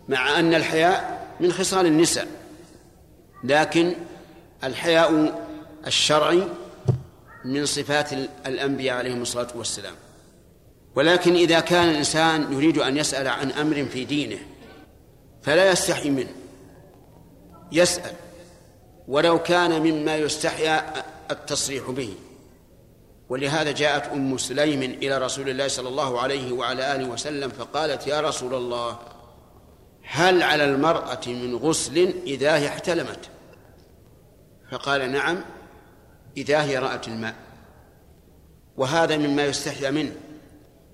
مع أن الحياء من خصال النساء. لكن الحياء الشرعي من صفات الأنبياء عليهم الصلاة والسلام. ولكن إذا كان الإنسان يريد أن يسأل عن أمر في دينه فلا يستحي منه. يسأل ولو كان مما يستحيا التصريح به. ولهذا جاءت أم سليم إلى رسول الله صلى الله عليه وعلى آله وسلم فقالت يا رسول الله هل على المرأة من غسل إذا هي احتلمت؟ فقال نعم إذا هي رأت الماء. وهذا مما يستحيا منه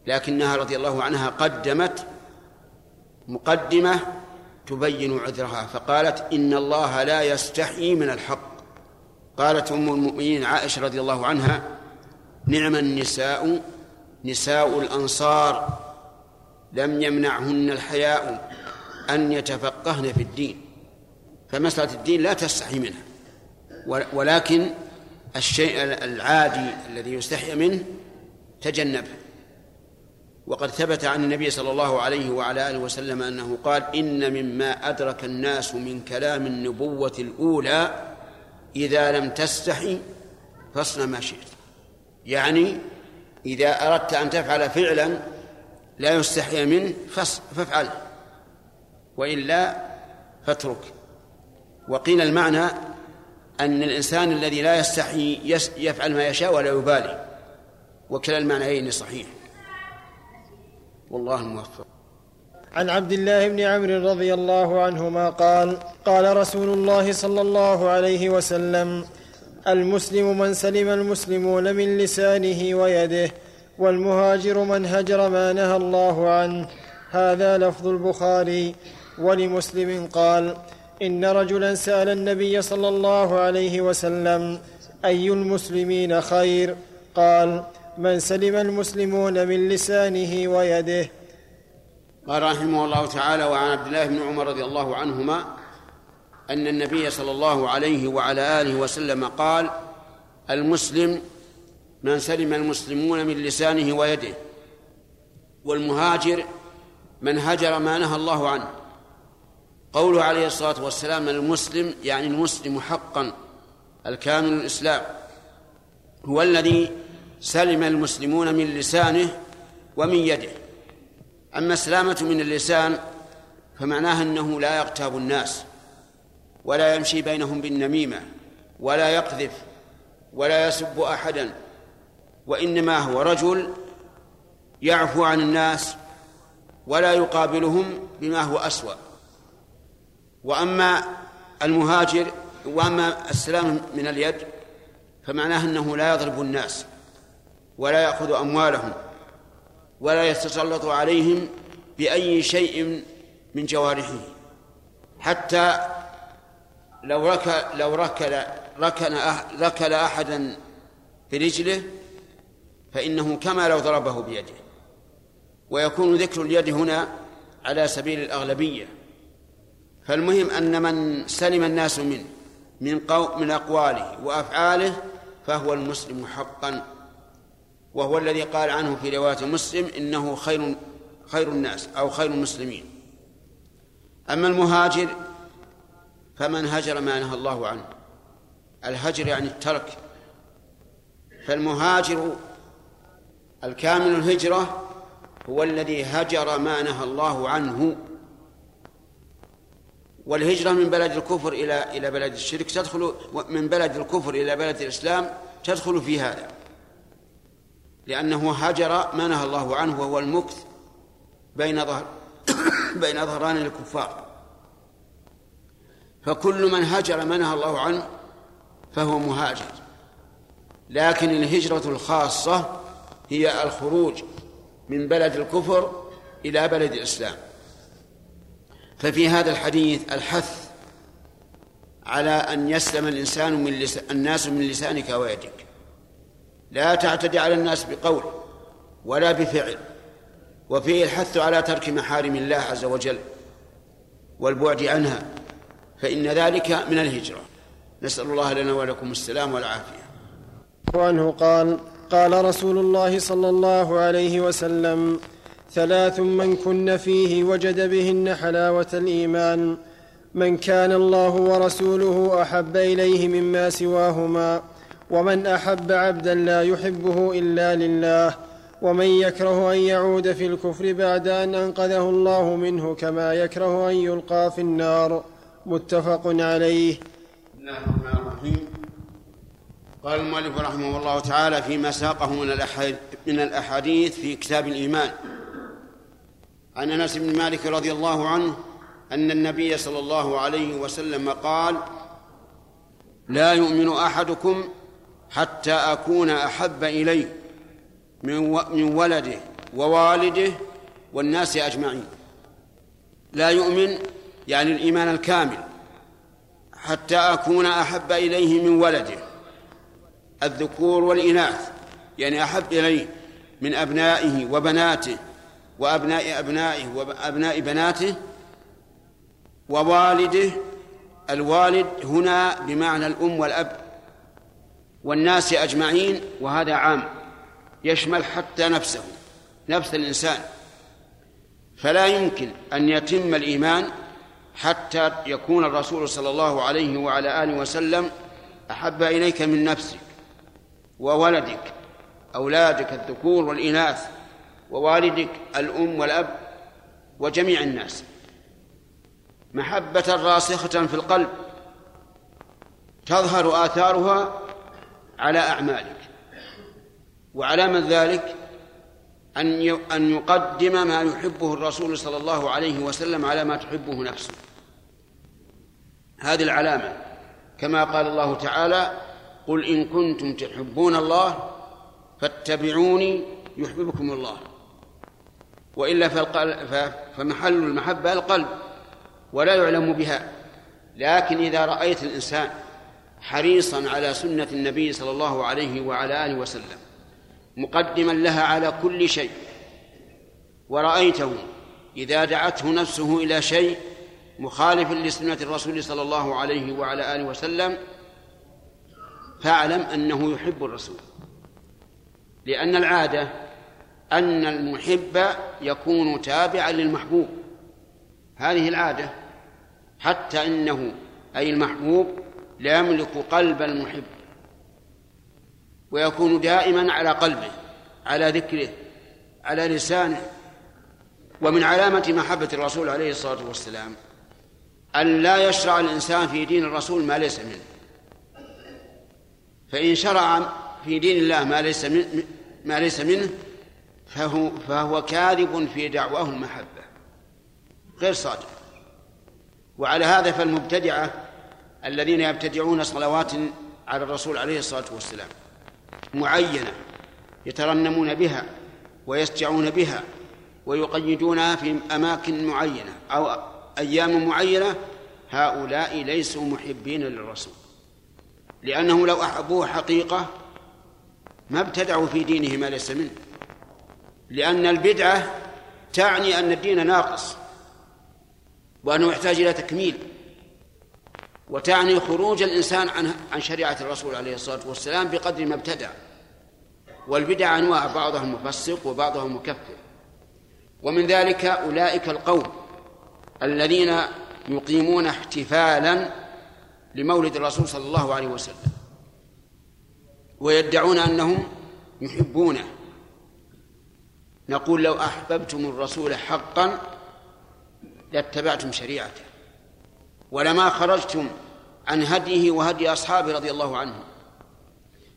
لكنها رضي الله عنها قدمت مقدمة تبين عذرها. فقالت إن الله لا يستحيي من الحق. قالت أم المؤمنين عائشة رضي الله عنها نعم النساء نساء الأنصار لم يمنعهن الحياء أن يتفقهن في الدين. فمسألة الدين لا تستحي منها. ولكن الشيء العادي الذي يستحي منه تجنبه وقد ثبت عن النبي صلى الله عليه وعلى آله وسلم أنه قال إن مما أدرك الناس من كلام النبوة الأولى إذا لم تستحي فاصنع ما شئت. يعني إذا أردت أن تفعل فعلا لا يستحي منه فافعله. وإلا فاترك. وقيل المعنى أن الإنسان الذي لا يستحي يفعل ما يشاء ولا يبالي. وكلا المعنيين صحيح. والله الموفق عن عبد الله بن عمرو رضي الله عنهما قال قال رسول الله صلى الله عليه وسلم المسلم من سلم المسلمون من لسانه ويده والمهاجر من هجر ما نهى الله عنه. هذا لفظ البخاري ولمسلم قال إن رجلا سأل النبي صلى الله عليه وسلم أي المسلمين خير؟ قال من سلم المسلمون من لسانه ويده. قال رحمه الله تعالى وعن عبد الله بن عمر رضي الله عنهما أن النبي صلى الله عليه وعلى آله وسلم قال المسلم من سلم المسلمون من لسانه ويده. والمهاجر من هجر ما نهى الله عنه. قوله عليه الصلاة والسلام المسلم يعني المسلم حقا الكامل الإسلام. هو الذي سلم المسلمون من لسانه ومن يده. أما السلامة من اللسان فمعناها أنه لا يغتاب الناس ولا يمشي بينهم بالنميمة ولا يقذف ولا يسب أحدا وإنما هو رجل يعفو عن الناس ولا يقابلهم بما هو أسوأ. وأما المهاجر وأما السلام من اليد فمعناه أنه لا يضرب الناس. ولا يأخذ أموالهم ولا يتسلط عليهم بأي شيء من جوارحه. حتى لو ركل لو ركل ركن ركل أحدا برجله فإنه كما لو ضربه بيده. ويكون ذكر اليد هنا على سبيل الأغلبية. فالمهم أن من سلم الناس منه من قو من أقواله وأفعاله فهو المسلم حقا. وهو الذي قال عنه في رواية مسلم إنه خير خير الناس أو خير المسلمين. أما المهاجر فمن هجر ما نهى الله عنه. الهجر يعني الترك. فالمهاجر الكامل الهجرة هو الذي هجر ما نهى الله عنه. والهجرة من بلد الكفر إلى إلى بلد الشرك تدخل من بلد الكفر إلى بلد الإسلام تدخل في هذا. لأنه هجر ما نهى الله عنه وهو المكث بين ظهر بين ظهران الكفار. فكل من هجر ما نهى الله عنه فهو مهاجر. لكن الهجرة الخاصة هي الخروج من بلد الكفر إلى بلد الإسلام. ففي هذا الحديث الحث على أن يسلم الإنسان من لسان الناس من لسانك ويدك. لا تعتدي على الناس بقول ولا بفعل وفيه الحث على ترك محارم الله عز وجل والبعد عنها فإن ذلك من الهجرة. نسأل الله لنا ولكم السلام والعافية. وعنه قال قال رسول الله صلى الله عليه وسلم ثلاث من كن فيه وجد بهن حلاوة الإيمان من كان الله ورسوله أحب إليه مما سواهما. ومن أحب عبدا لا يحبه إلا لله ومن يكره أن يعود في الكفر بعد أن أنقذه الله منه كما يكره أن يلقى في النار. متفق عليه. بسم الله الرحمن الرحيم. قال المؤلف رحمه الله تعالى فيما ساقه من من الأحاديث في كتاب الإيمان. عن أنس بن مالك رضي الله عنه أن النبي صلى الله عليه وسلم قال لا يؤمن أحدكم حتى أكون أحب إليه من من ولده ووالده والناس أجمعين. لا يؤمن يعني الإيمان الكامل. حتى أكون أحب إليه من ولده. الذكور والإناث. يعني أحب إليه من أبنائه وبناته وأبناء أبنائه وأبناء بناته ووالده. الوالد هنا بمعنى الأم والأب. والناس أجمعين وهذا عام يشمل حتى نفسه نفس الإنسان. فلا يمكن أن يتم الإيمان حتى يكون الرسول صلى الله عليه وعلى آله وسلم أحب إليك من نفسك وولدك أولادك الذكور والإناث ووالدك الأم والأب وجميع الناس. محبة راسخة في القلب تظهر آثارها على أعمالك وعلامة ذلك أن أن يقدم ما يحبه الرسول صلى الله عليه وسلم على ما تحبه نفسه. هذه العلامة. كما قال الله تعالى قل إن كنتم تحبون الله فاتبعوني يحببكم الله. وإلا فمحل المحبة القلب ولا يعلم بها. لكن إذا رأيت الإنسان حريصا على سنة النبي صلى الله عليه وعلى آله وسلم مقدما لها على كل شيء. ورأيته إذا دعته نفسه إلى شيء مخالف لسنة الرسول صلى الله عليه وعلى آله وسلم فاعلم أنه يحب الرسول. لأن العادة أن المحب يكون تابعا للمحبوب. هذه العادة حتى إنه أي المحبوب لا يملك قلب المحب ويكون دائما على قلبه على ذكره على لسانه. ومن علامة محبة الرسول عليه الصلاة والسلام أن لا يشرع الإنسان في دين الرسول ما ليس منه. فإن شرع في دين الله ما ليس ما ليس منه فهو فهو كاذب في دعواه المحبة غير صادق. وعلى هذا فالمبتدعة الذين يبتدعون صلوات على الرسول عليه الصلاة والسلام معينة يترنمون بها ويسجعون بها ويقيدونها في أماكن معينة أو أيام معينة هؤلاء ليسوا محبين للرسول. لأنه لو أحبوه حقيقة ما ابتدعوا في دينه ما ليس منه. لأن البدعة تعني أن الدين ناقص وأنه يحتاج إلى تكميل. وتعني خروج الإنسان عن عن شريعة الرسول عليه الصلاة والسلام بقدر ما ابتدع. والبدع أنواع بعضها مفسق وبعضها مكفر. ومن ذلك أولئك القوم الذين يقيمون احتفالا لمولد الرسول صلى الله عليه وسلم. ويدعون أنهم يحبونه. نقول لو أحببتم الرسول حقا لاتبعتم شريعته. ولما خرجتم عن هديه وهدي أصحابه رضي الله عنهم.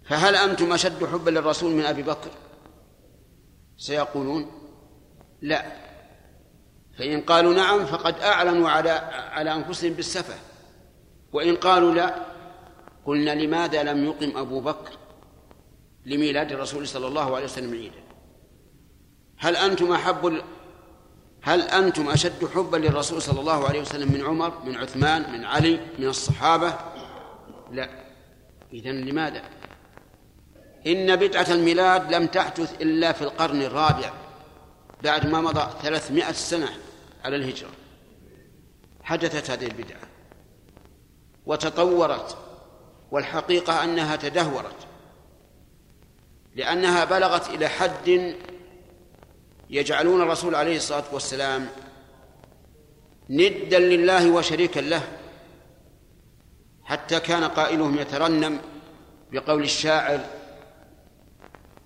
فهل أنتم أشد حبا للرسول من أبي بكر؟ سيقولون لا. فإن قالوا نعم فقد أعلنوا على على أنفسهم بالسفة. وإن قالوا لا قلنا لماذا لم يقم أبو بكر لميلاد الرسول صلى الله عليه وسلم عيدا؟ هل أنتم أحب هل أنتم أشد حبا للرسول صلى الله عليه وسلم من عمر من عثمان من علي من الصحابة؟ لا. إذن لماذا؟ إن بدعة الميلاد لم تحدث إلا في القرن الرابع بعد ما مضى ثلاثمائة سنة على الهجرة. حدثت هذه البدعة وتطورت والحقيقة أنها تدهورت لأنها بلغت إلى حد يجعلون الرسول عليه الصلاة والسلام ندا لله وشريكا له حتى كان قائلهم يترنم بقول الشاعر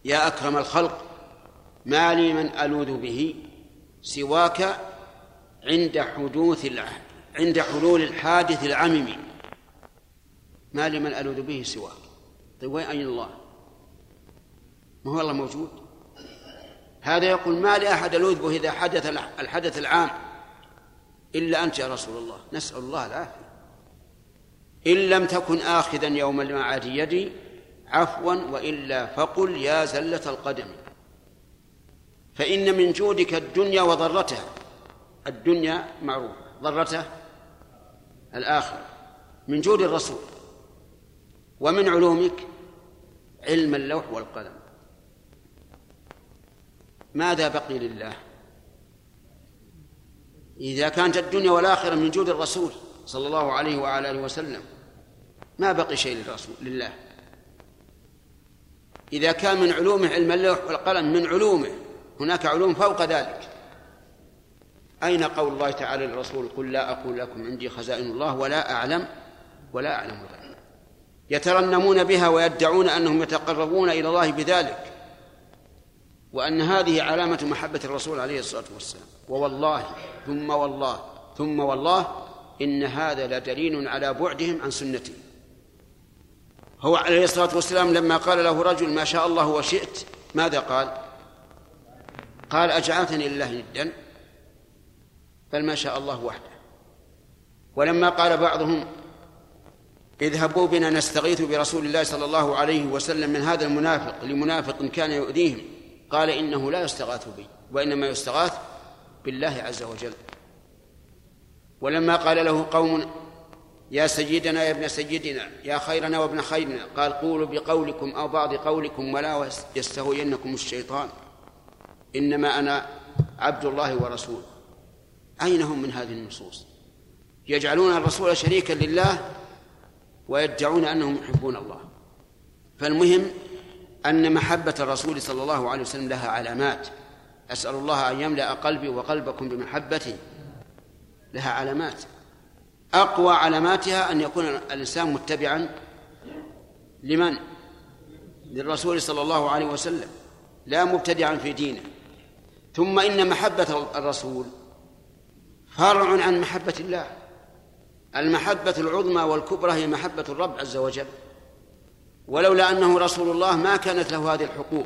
يا أكرم الخلق ما لي من ألوذ به سواك عند حدوث عند حلول الحادث العمم. ما لي من ألوذ به سواك. طيب وين أين الله؟ ما هو الله موجود؟ هذا يقول ما لأحد ألوذ به إذا حدث الحدث العام إلا أنت يا رسول الله. نسأل الله العافية. إن لم تكن آخذا يوم المعاد يدي عفوا وإلا فقل يا زلة القدم. فإن من جودك الدنيا وضرتها. الدنيا معروفة. ضرتها الآخرة. من جود الرسول. ومن علومك علم اللوح والقلم. ماذا بقي لله؟ إذا كانت الدنيا والآخرة من جود الرسول صلى الله عليه وعلى آله وسلم ما بقي شيء للرسول لله؟ إذا كان من علومه علم اللوح والقلم من علومه هناك علوم فوق ذلك. أين قول الله تعالى للرسول قل لا أقول لكم عندي خزائن الله ولا أعلم ولا أعلم الغيب يترنمون بها ويدعون أنهم يتقربون إلى الله بذلك. وأن هذه علامة محبة الرسول عليه الصلاة والسلام. ووالله ثم والله ثم والله إن هذا لدليل على بعدهم عن سنته. هو عليه الصلاة والسلام لما قال له رجل ما شاء الله وشئت ماذا قال؟ قال أجعلتني لله ندا بل ما شاء الله وحده. ولما قال بعضهم اذهبوا بنا نستغيث برسول الله صلى الله عليه وسلم من هذا المنافق لمنافق كان يؤذيهم قال إنه لا يستغاث بي وإنما يستغاث بالله عز وجل. ولما قال له قوم يا سيدنا يا ابن سيدنا يا خيرنا وابن خيرنا قال قولوا بقولكم أو بعض قولكم ولا يستهوينكم الشيطان. إنما أنا عبد الله ورسوله. أين هم من هذه النصوص؟ يجعلون الرسول شريكا لله ويدعون أنهم يحبون الله. فالمهم أن محبة الرسول صلى الله عليه وسلم لها علامات. أسأل الله أن يملأ قلبي وقلبكم بمحبته لها علامات. أقوى علاماتها أن يكون الإنسان متبعا لمن؟ للرسول صلى الله عليه وسلم. لا مبتدعا في دينه. ثم إن محبة الرسول فرع عن محبة الله. المحبة العظمى والكبرى هي محبة الرب عز وجل. ولولا أنه رسول الله ما كانت له هذه الحقوق.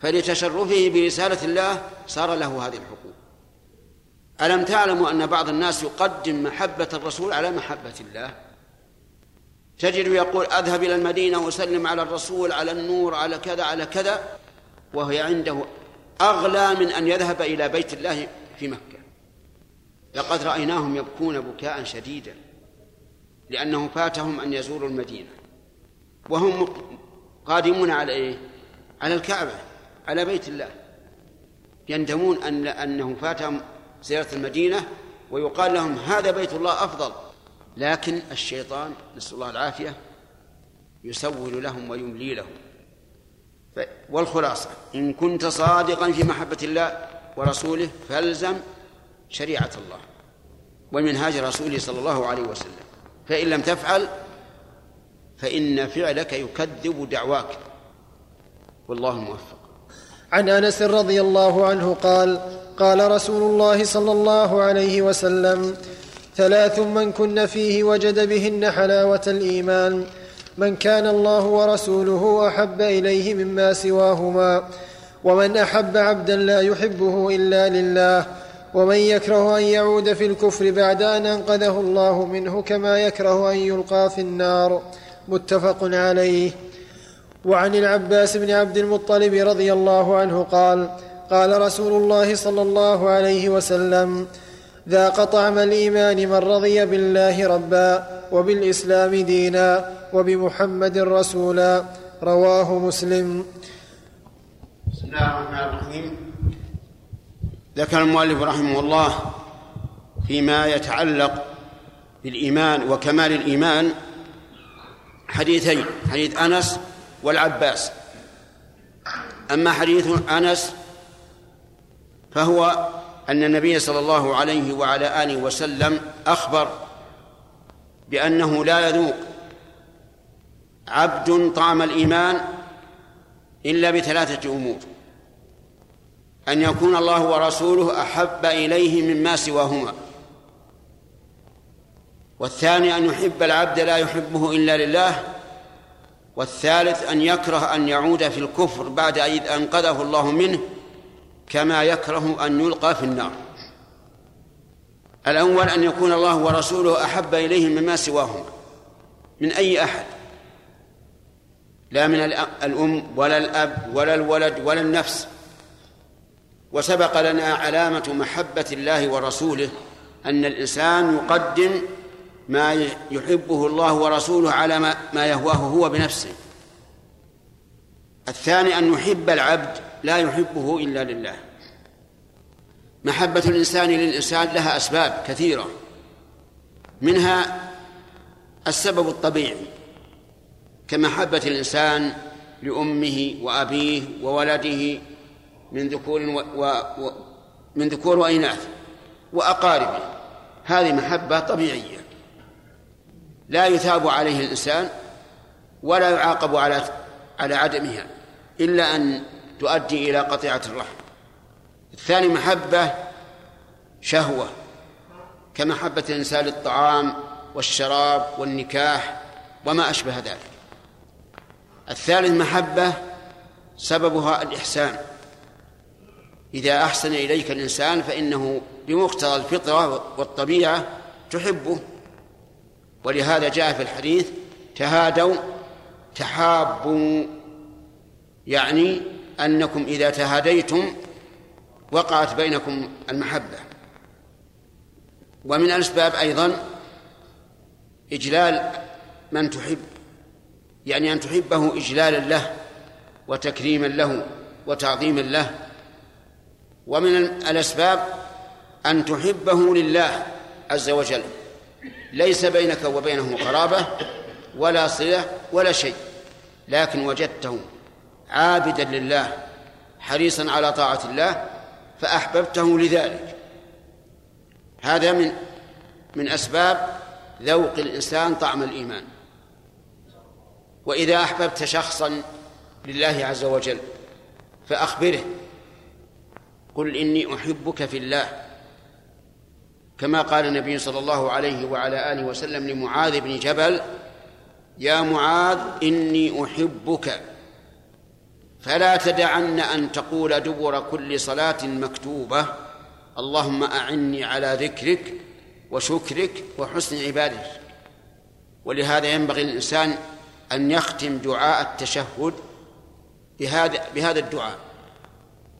فلتشرفه برسالة الله صار له هذه الحقوق. ألم تعلموا أن بعض الناس يقدم محبة الرسول على محبة الله؟ تجد يقول أذهب إلى المدينة وأسلم على الرسول على النور على كذا على كذا وهي عنده أغلى من أن يذهب إلى بيت الله في مكة. لقد رأيناهم يبكون بكاء شديدا لأنه فاتهم أن يزوروا المدينة. وهم قادمون على إيه؟ على الكعبة على بيت الله. يندمون أن أنه فاتهم زيارة المدينة ويقال لهم هذا بيت الله أفضل. لكن الشيطان نسأل الله العافية يسول لهم ويملي لهم. والخلاصة إن كنت صادقا في محبة الله ورسوله فألزم شريعة الله ومنهاج رسوله صلى الله عليه وسلم. فإن لم تفعل فإن فعلك يكذب دعواك. والله موفق. عن أنس رضي الله عنه قال قال رسول الله صلى الله عليه وسلم ثلاث من كن فيه وجد بهن حلاوة الإيمان. من كان الله ورسوله أحب إليه مما سواهما. ومن أحب عبدا لا يحبه إلا لله. ومن يكره أن يعود في الكفر بعد أن أنقذه الله منه كما يكره أن يلقى في النار. متفق عليه. وعن العباس بن عبد المطلب رضي الله عنه قال قال رسول الله صلى الله عليه وسلم ذاق طعم الإيمان من رضي بالله ربا وبالإسلام دينا وبمحمد رسولا رواه مسلم. بسم الله الرحمن الرحيم. ذكر المؤلف رحمه الله فيما يتعلق بالإيمان وكمال الإيمان حديثين حديث أنس والعباس. أما حديث أنس فهو أن النبي صلى الله عليه وعلى آله وسلم أخبر بأنه لا يذوق عبد طعم الإيمان إلا بثلاثة أمور. أن يكون الله ورسوله أحب إليه مما سواهما. والثاني أن يحب العبد لا يحبه إلا لله والثالث أن يكره أن يعود في الكفر بعد إذ أنقذه الله منه كما يكره أن يلقى في النار. الأول أن يكون الله ورسوله أحب اليه مما سواهما من أي أحد؟ لا من الأم ولا الأب ولا الولد ولا النفس. وسبق لنا علامة محبة الله ورسوله أن الإنسان يقدم ما يحبه الله ورسوله على ما, يهواه هو بنفسه. الثاني أن يحب العبد لا يحبه إلا لله. محبة الإنسان للإنسان لها أسباب كثيرة. منها السبب الطبيعي. كمحبة الإنسان لأمه وأبيه وولده من ذكور و... و... و... من ذكور وإناث وأقاربه. هذه محبة طبيعية. لا يثاب عليه الإنسان ولا يعاقب على على عدمها إلا أن تؤدي إلى قطيعة الرحم. الثاني محبة شهوة كمحبة الإنسان للطعام والشراب والنكاح وما أشبه ذلك. الثالث محبة سببها الإحسان. إذا أحسن إليك الإنسان فإنه بمقتضى الفطرة والطبيعة تحبه. ولهذا جاء في الحديث تهادوا تحابوا يعني أنكم إذا تهاديتم وقعت بينكم المحبة. ومن الأسباب أيضا إجلال من تحب يعني أن تحبه إجلالا له وتكريما له وتعظيما له. ومن الأسباب أن تحبه لله عز وجل. ليس بينك وبينه قرابة ولا صلة ولا شيء لكن وجدته عابدا لله حريصا على طاعة الله فأحببته لذلك. هذا من من أسباب ذوق الإنسان طعم الإيمان. وإذا أحببت شخصا لله عز وجل فأخبره قل إني أحبك في الله. كما قال النبي صلى الله عليه وعلى آله وسلم لمعاذ بن جبل يا معاذ إني أحبك فلا تدعن أن تقول دبر كل صلاة مكتوبة اللهم أعني على ذكرك وشكرك وحسن عبادتك. ولهذا ينبغي للإنسان أن يختم دعاء التشهد بهذا بهذا الدعاء.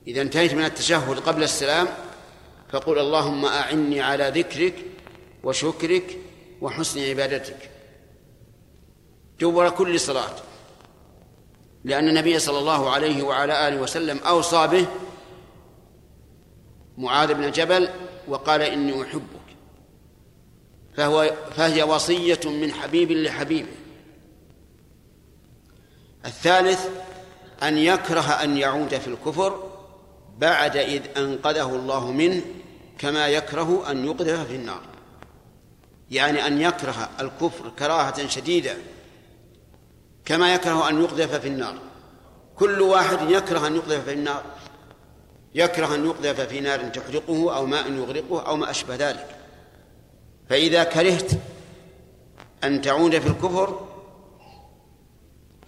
إذا انتهيت من التشهد قبل السلام فقل اللهم أعني على ذكرك وشكرك وحسن عبادتك. دبر كل صلاة. لأن النبي صلى الله عليه وعلى آله وسلم أوصى به معاذ بن جبل وقال إني أحبك. فهو فهي وصية من حبيب لحبيبه الثالث أن يكره أن يعود في الكفر بعد إذ أنقذه الله منه كما يكره أن يقذف في النار. يعني أن يكره الكفر كراهة شديدة كما يكره أن يقذف في النار. كل واحد يكره أن يقذف في النار يكره أن يقذف في نار تحرقه أو ماء يغرقه أو ما أشبه ذلك. فإذا كرهت أن تعود في الكفر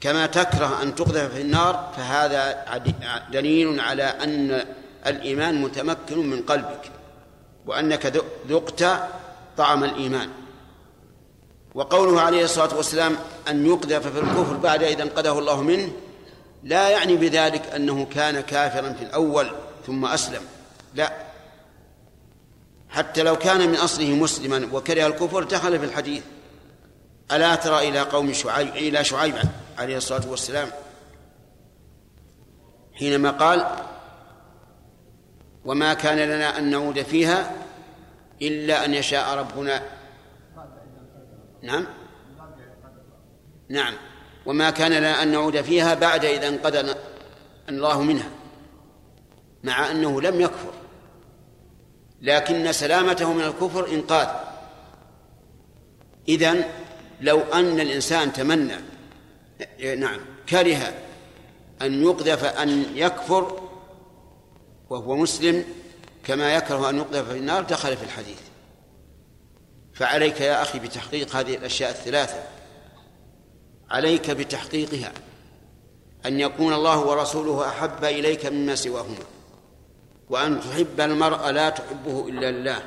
كما تكره أن تقذف في النار فهذا دليل على أن الإيمان متمكن من قلبك وأنك ذقت طعم الإيمان. وقوله عليه الصلاة والسلام أن يقذف في الكفر بعد إذا أنقذه الله منه لا يعني بذلك أنه كان كافرا في الأول ثم أسلم. لا. حتى لو كان من أصله مسلما وكره الكفر دخل في الحديث ألا ترى إلى قوم شعيب إلى شعيب عليه الصلاة والسلام حينما قال وما كان لنا أن نعود فيها إلا أن يشاء ربنا. نعم. نعم. وما كان لنا أن نعود فيها بعد إذا أنقذنا الله منها. مع أنه لم يكفر لكن سلامته من الكفر إنقاذ. إذن لو أن الإنسان تمنى نعم. كره أن يقذف أن يكفر وهو مسلم كما يكره أن يقذف في النار دخل في الحديث. فعليك يا أخي بتحقيق هذه الأشياء الثلاثة. عليك بتحقيقها. أن يكون الله ورسوله أحب إليك مما سواهما. وأن تحب المرء لا تحبه إلا لله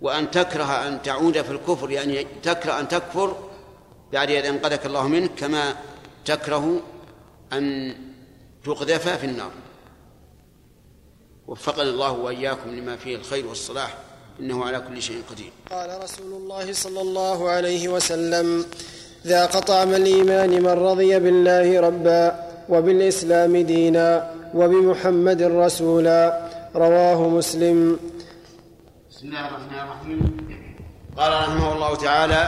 وأن تكره أن تعود في الكفر يعني تكره أن تكفر بعد أن أنقذك الله منه كما تكره أن تقذف في النار. وفقنا الله وإياكم لما فيه الخير والصلاح إنه على كل شيء قدير. قال رسول الله صلى الله عليه وسلم ذاق طعم الإيمان من رضي بالله ربا وبالإسلام دينا وبمحمد رسولا رواه مسلم. بسم الله الرحمن الرحيم. قال رحمه الله تعالى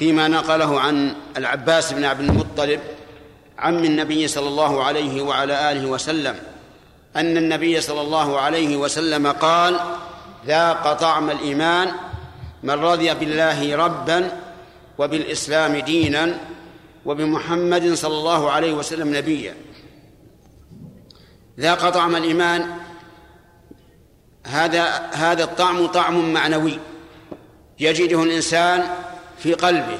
فيما نقله عن العباس بن عبد المطلب عم النبي صلى الله عليه وعلى آله وسلم أن النبي صلى الله عليه وسلم قال ذاق طعم الإيمان من رضي بالله ربا وبالإسلام دينا وبمحمد صلى الله عليه وسلم نبيا. ذاق طعم الإيمان هذا هذا الطعم طعم معنوي يجده الإنسان في قلبه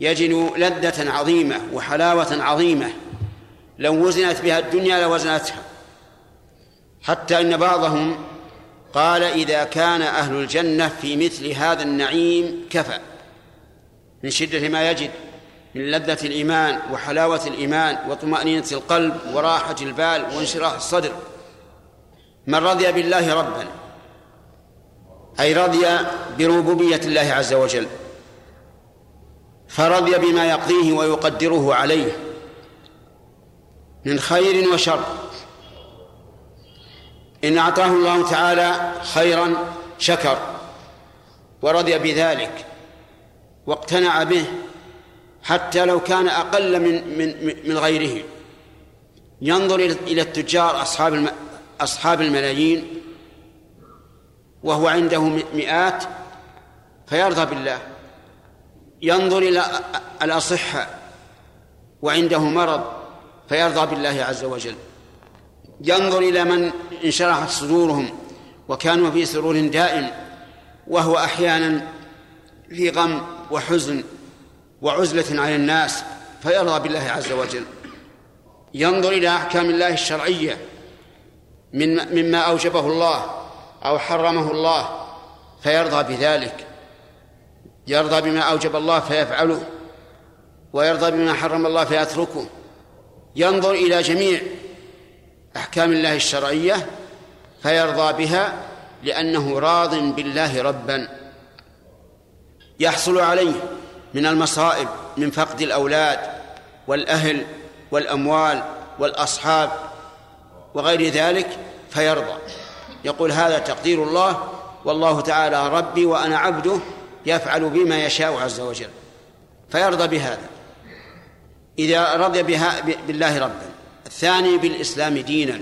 يجد لذة عظيمة وحلاوة عظيمة. لو وزنت بها الدنيا لوزنتها. حتى إن بعضهم قال إذا كان أهل الجنة في مثل هذا النعيم كفى. من شدة ما يجد من لذة الإيمان وحلاوة الإيمان وطمأنينة القلب وراحة البال وانشراح الصدر. من رضي بالله ربا أي رضي بربوبية الله عز وجل. فرضي بما يقضيه ويقدره عليه من خير وشر. إن أعطاه الله تعالى خيرا شكر ورضي بذلك واقتنع به حتى لو كان أقل من من من غيره. ينظر إلى التجار أصحاب أصحاب الملايين وهو عنده مئات فيرضى بالله. ينظر إلى الأصحة وعنده مرض فيرضى بالله عز وجل. ينظر إلى من انشرحت صدورهم وكانوا في سرور دائم وهو أحيانا في غم وحزن وعزلة عن الناس فيرضى بالله عز وجل. ينظر إلى أحكام الله الشرعية من مما أوجبه الله أو حرمه الله فيرضى بذلك. يرضى بما أوجب الله فيفعله ويرضى بما حرم الله فيتركه. ينظر إلى جميع أحكام الله الشرعية فيرضى بها لأنه راض بالله ربا. يحصل عليه من المصائب من فقد الأولاد والأهل والأموال والأصحاب وغير ذلك فيرضى. يقول هذا تقدير الله والله تعالى ربي وأنا عبده يفعل بما يشاء عز وجل فيرضى بهذا. إذا رضي بها بالله ربا. الثاني بالإسلام دينا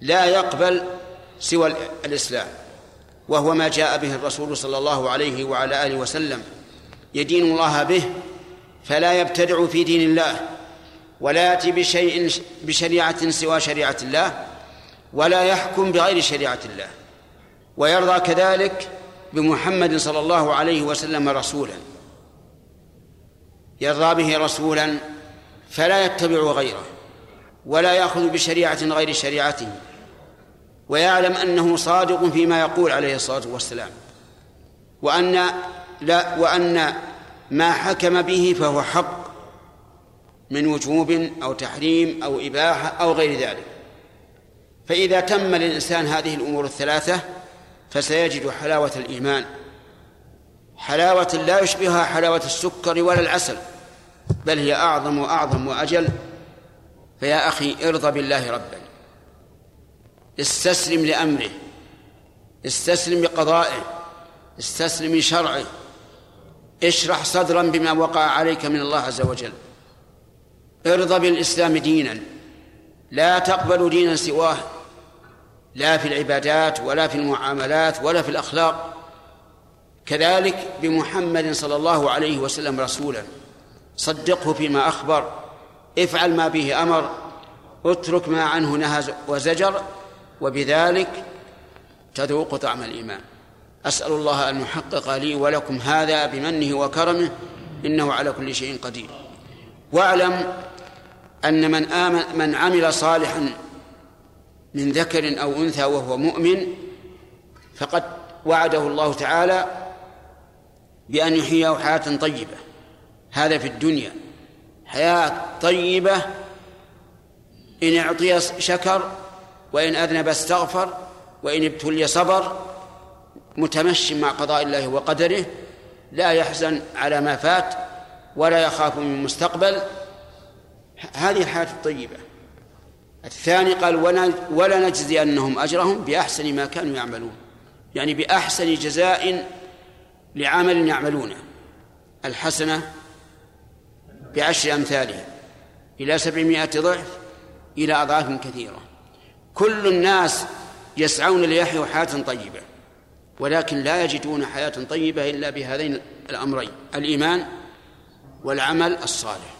لا يقبل سوى الإسلام وهو ما جاء به الرسول صلى الله عليه وعلى آله وسلم يدين الله به فلا يبتدع في دين الله ولا يأتي بشيء بشريعة سوى شريعة الله ولا يحكم بغير شريعة الله ويرضى كذلك بمحمد صلى الله عليه وسلم رسولا. يرضى به رسولا فلا يتبع غيره ولا يأخذ بشريعة غير شريعته ويعلم أنه صادق فيما يقول عليه الصلاة والسلام. وأن لا وأن ما حكم به فهو حق من وجوب أو تحريم أو إباحة أو غير ذلك. فإذا تم للإنسان هذه الأمور الثلاثة فسيجد حلاوة الإيمان. حلاوة لا يشبهها حلاوة السكر ولا العسل بل هي أعظم وأعظم وأجل. فيا أخي ارضى بالله ربا استسلم لأمره. استسلم لقضائه. استسلم لشرعه. اشرح صدرا بما وقع عليك من الله عز وجل. ارضى بالإسلام دينا. لا تقبل دينا سواه. لا في العبادات ولا في المعاملات ولا في الأخلاق. كذلك بمحمد صلى الله عليه وسلم رسولا. صدقه فيما أخبر افعل ما به أمر اترك ما عنه نهى وزجر وبذلك تذوق طعم الإيمان. أسأل الله أن يحقق لي ولكم هذا بمنه وكرمه إنه على كل شيء قدير. واعلم أن من آمن من عمل صالحا من ذكر أو أنثى وهو مؤمن فقد وعده الله تعالى بأن يحييه حياة طيبة. هذا في الدنيا. حياة طيبة إن أعطي شكر وإن أذنب استغفر وإن ابتلي صبر متمشي مع قضاء الله وقدره لا يحزن على ما فات ولا يخاف من المستقبل هذه الحياة الطيبة. الثاني قال ولا نجزي أنهم أجرهم بأحسن ما كانوا يعملون. يعني بأحسن جزاء لعمل يعملونه. الحسنة بعشر أمثالها. إلى سبعمائة ضعف إلى أضعاف كثيرة. كل الناس يسعون ليحيوا حياة طيبة ولكن لا يجدون حياة طيبة إلا بهذين الأمرين الإيمان والعمل الصالح.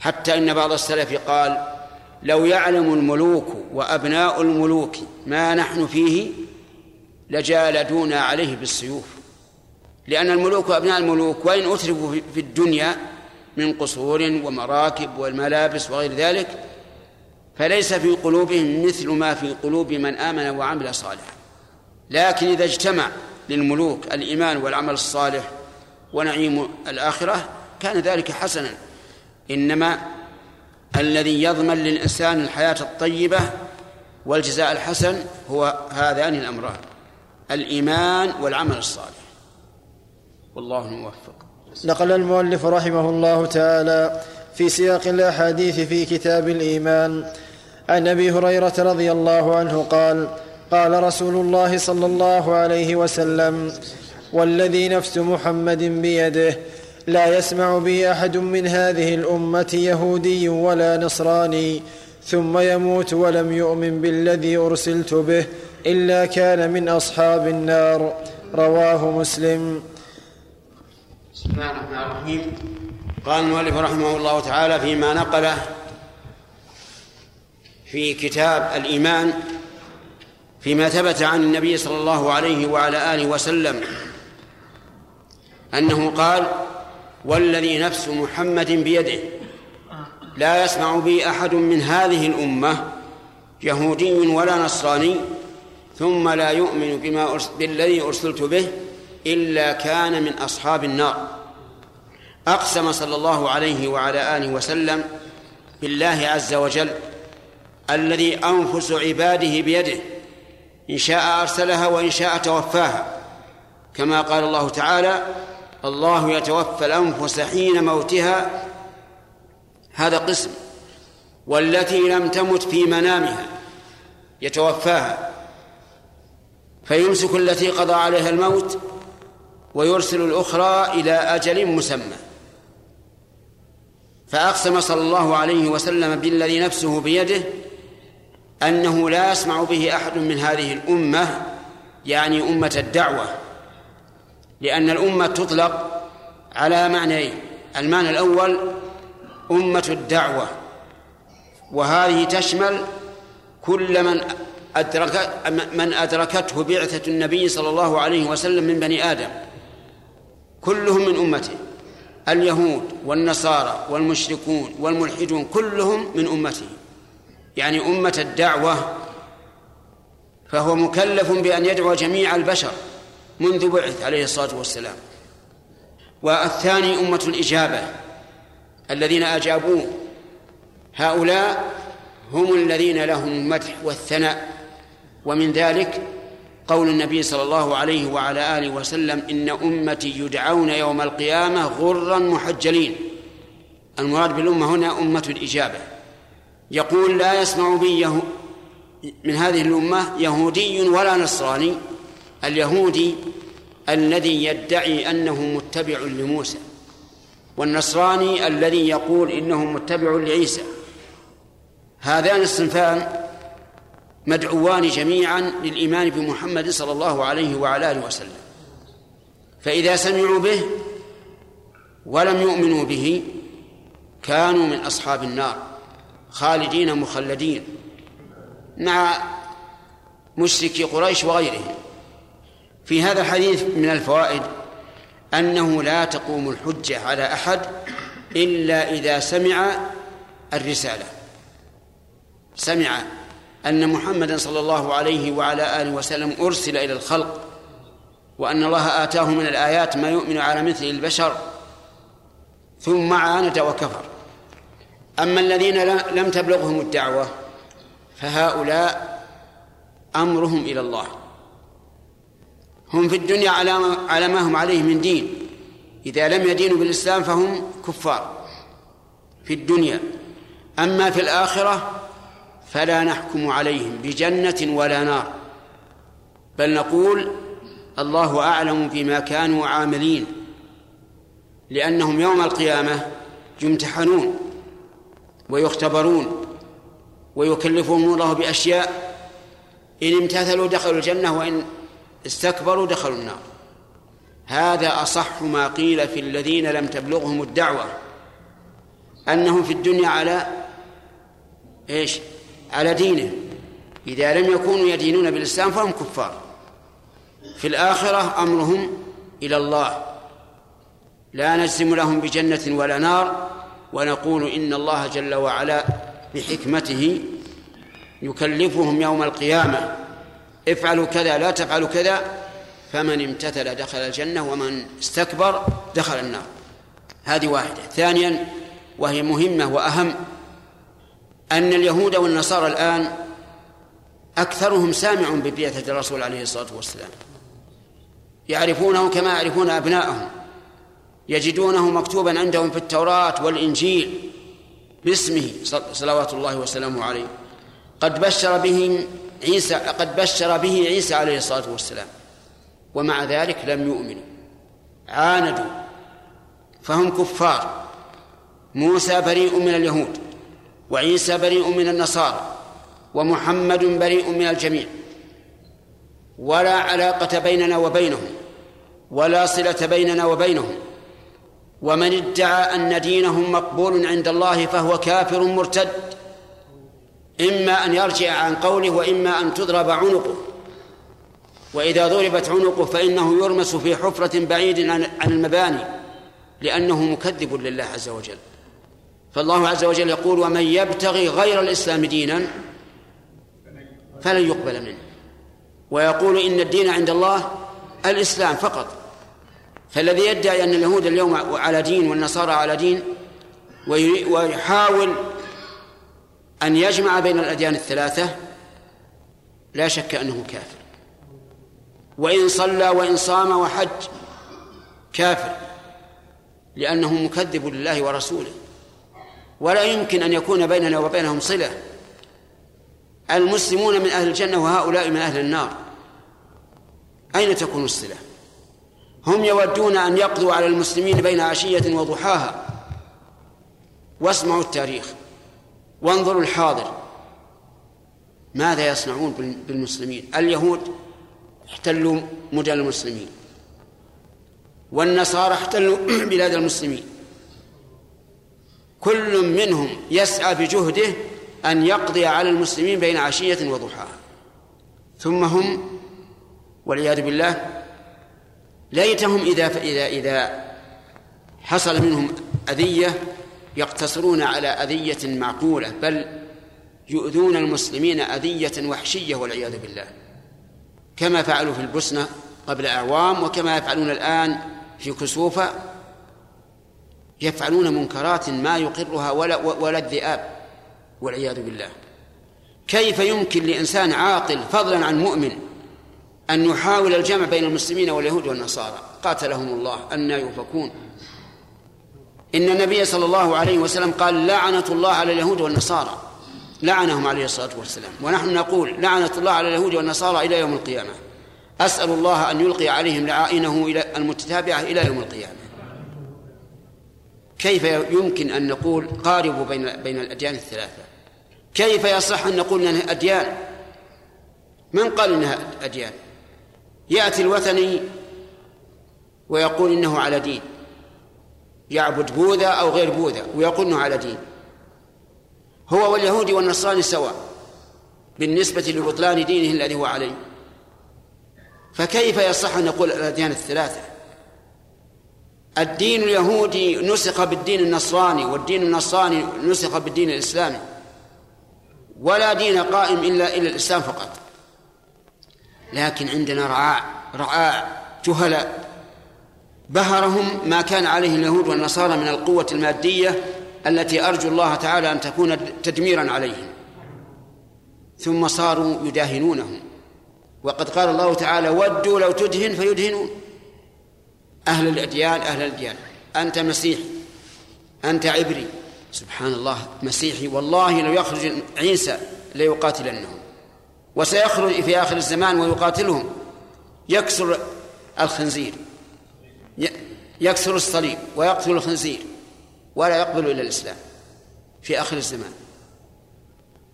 حتى إن بعض السلف قال لو يعلم الملوك وأبناء الملوك ما نحن فيه لجالدونا عليه بالسيوف. لأن الملوك وأبناء الملوك وإن أترفوا في الدنيا من قصور ومراكب والملابس وغير ذلك فليس في قلوبهم مثل ما في قلوب من آمن وعمل صالحا. لكن إذا اجتمع للملوك الإيمان والعمل الصالح ونعيم الآخرة كان ذلك حسنا. إنما الذي يضمن للإنسان الحياة الطيبة والجزاء الحسن هو هذان الأمران الإيمان والعمل الصالح. والله الموفق. نقل المؤلف رحمه الله تعالى في سياق الأحاديث في كتاب الإيمان. عن أبي هريرة رضي الله عنه قال قال رسول الله صلى الله عليه وسلم والذي نفس محمد بيده لا يسمع بي أحد من هذه الأمة يهودي ولا نصراني ثم يموت ولم يؤمن بالذي أرسلت به إلا كان من أصحاب النار. رواه مسلم. بسم الله الرحمن الرحيم. قال المؤلف رحمه الله تعالى فيما نقله في كتاب الإيمان فيما ثبت عن النبي صلى الله عليه وعلى آله وسلم أنه قال والذي نفس محمد بيده. لا يسمع بي أحد من هذه الأمة يهودي ولا نصراني ثم لا يؤمن بما بالذي أرسلت به إلا كان من أصحاب النار. أقسم صلى الله عليه وعلى آله وسلم بالله عز وجل الذي أنفس عباده بيده إن شاء أرسلها وإن شاء توفاها. كما قال الله تعالى الله يتوفى الأنفس حين موتها هذا قسم. والتي لم تمت في منامها يتوفاها. فيمسك التي قضى عليها الموت ويرسل الأخرى إلى أجل مسمى. فأقسم صلى الله عليه وسلم بالذي نفسه بيده أنه لا يسمع به أحد من هذه الأمة يعني أمة الدعوة. لأن الأمة تطلق على معنيين المعنى الأول أمة الدعوة. وهذه تشمل كل من أدرك من أدركته بعثة النبي صلى الله عليه وسلم من بني آدم. كلهم من أمته. اليهود والنصارى والمشركون والملحدون كلهم من أمته. يعني أمة الدعوة فهو مكلف بأن يدعو جميع البشر. منذ بعث عليه الصلاة والسلام. والثاني أمة الإجابة الذين أجابوه هؤلاء هم الذين لهم المدح والثناء. ومن ذلك قول النبي صلى الله عليه وعلى آله وسلم إن أمتي يدعون يوم القيامة غرا محجلين. المراد بالأمة هنا أمة الإجابة. يقول لا يسمع بي من هذه الأمة يهودي ولا نصراني. اليهودي الذي يدعي أنه متبع لموسى والنصراني الذي يقول إنه متبع لعيسى. هذان الصنفان مدعوان جميعا للإيمان بمحمد صلى الله عليه وعلى آله وسلم. فإذا سمعوا به ولم يؤمنوا به كانوا من أصحاب النار خالدين مخلدين مع مشركي قريش وغيرهم. في هذا الحديث من الفوائد أنه لا تقوم الحجة على أحد إلا إذا سمع الرسالة. سمع أن محمدا صلى الله عليه وعلى آله وسلم أرسل إلى الخلق وأن الله آتاه من الآيات ما يؤمن على مثل البشر ثم عاند وكفر. أما الذين لم تبلغهم الدعوة فهؤلاء أمرهم إلى الله. هم في الدنيا على على ما هم عليه من دين. إذا لم يدينوا بالإسلام فهم كفار في الدنيا. أما في الآخرة فلا نحكم عليهم بجنة ولا نار. بل نقول الله أعلم بما كانوا عاملين لأنهم يوم القيامة يمتحنون ويختبرون ويكلفهم الله بأشياء. إن امتثلوا دخلوا الجنة وإن استكبروا دخلوا النار. هذا أصح ما قيل في الذين لم تبلغهم الدعوة أنهم في الدنيا على إيش؟ على دينه. إذا لم يكونوا يدينون بالإسلام فهم كفار. في الآخرة أمرهم إلى الله. لا نجزم لهم بجنة ولا نار ونقول إن الله جل وعلا بحكمته يكلفهم يوم القيامة. افعلوا كذا لا تفعلوا كذا فمن امتثل دخل الجنة ومن استكبر دخل النار. هذه واحدة. ثانيا وهي مهمة وأهم أن اليهود والنصارى الآن أكثرهم سامع ببعثة الرسول عليه الصلاة والسلام. يعرفونه كما يعرفون أبناءهم يجدونه مكتوبا عندهم في التوراة والإنجيل باسمه صلوات الله وسلامه عليه. قد بشر به عيسى قد بشر به عيسى عليه الصلاة والسلام. ومع ذلك لم يؤمنوا. عاندوا. فهم كفار. موسى بريء من اليهود. وعيسى بريء من النصارى. ومحمد بريء من الجميع. ولا علاقة بيننا وبينهم. ولا صلة بيننا وبينهم. ومن ادعى أن دينهم مقبول عند الله فهو كافر مرتد. إما أن يرجع عن قوله وإما أن تضرب عنقه. وإذا ضربت عنقه فإنه يرمس في حفرة بعيد عن المباني لأنه مكذب لله عز وجل. فالله عز وجل يقول ومن يبتغي غير الإسلام دينا فلن يقبل منه. ويقول إن الدين عند الله الإسلام فقط. فالذي يدعي أن اليهود اليوم على دين والنصارى على دين ويحاول أن يجمع بين الأديان الثلاثة لا شك أنه كافر. وإن صلى وإن صام وحج كافر لأنه مكذب لله ورسوله. ولا يمكن أن يكون بيننا وبينهم صلة. المسلمون من أهل الجنة وهؤلاء من أهل النار. أين تكون الصلة؟ هم يودون أن يقضوا على المسلمين بين عشية وضحاها. واسمعوا التاريخ. وانظروا الحاضر. ماذا يصنعون بالمسلمين؟ اليهود احتلوا مدن المسلمين. والنصارى احتلوا بلاد المسلمين. كل منهم يسعى بجهده أن يقضي على المسلمين بين عشية وضحاها. ثم هم والعياذ بالله ليتهم إذا إذا إذا حصل منهم أذية يقتصرون على أذية معقولة بل يؤذون المسلمين أذية وحشية والعياذ بالله. كما فعلوا في البوسنة قبل أعوام وكما يفعلون الآن في كسوفة يفعلون منكرات ما يقرها ولا ولا الذئاب والعياذ بالله. كيف يمكن لإنسان عاقل فضلا عن مؤمن أن يحاول الجمع بين المسلمين واليهود والنصارى؟ قاتلهم الله أن يؤفكون. إن النبي صلى الله عليه وسلم قال لعنة الله على اليهود والنصارى. لعنهم عليه الصلاة والسلام. ونحن نقول لعنة الله على اليهود والنصارى إلى يوم القيامة. أسأل الله أن يلقي عليهم لعائنه إلى المتتابعة إلى يوم القيامة. كيف يمكن أن نقول قاربوا بين بين الأديان الثلاثة؟ كيف يصح أن نقول أنها أديان؟ من قال إنها أديان؟ يأتي الوثني ويقول إنه على دين. يعبد بوذا أو غير بوذا ويقول على دين. هو واليهودي والنصراني سواء بالنسبة لبطلان دينه الذي هو عليه. فكيف يصح أن نقول الأديان الثلاثة؟ الدين اليهودي نسخ بالدين النصراني والدين النصراني نسخ بالدين الإسلامي. ولا دين قائم إلا إلا الإسلام فقط. لكن عندنا رعاع رعاع جهلاء. بهرهم ما كان عليه اليهود والنصارى من القوة المادية التي أرجو الله تعالى أن تكون تدميرا عليهم. ثم صاروا يداهنونهم. وقد قال الله تعالى ودوا لو تدهن فيدهنون أهل الأديان أهل الأديان أنت مسيحي. أنت عبري. سبحان الله مسيحي. والله لو يخرج عيسى ليقاتلنهم. وسيخرج في آخر الزمان ويقاتلهم. يكسر الخنزير. يكسر الصليب ويقتل الخنزير ولا يقبل إلا الإسلام في آخر الزمان.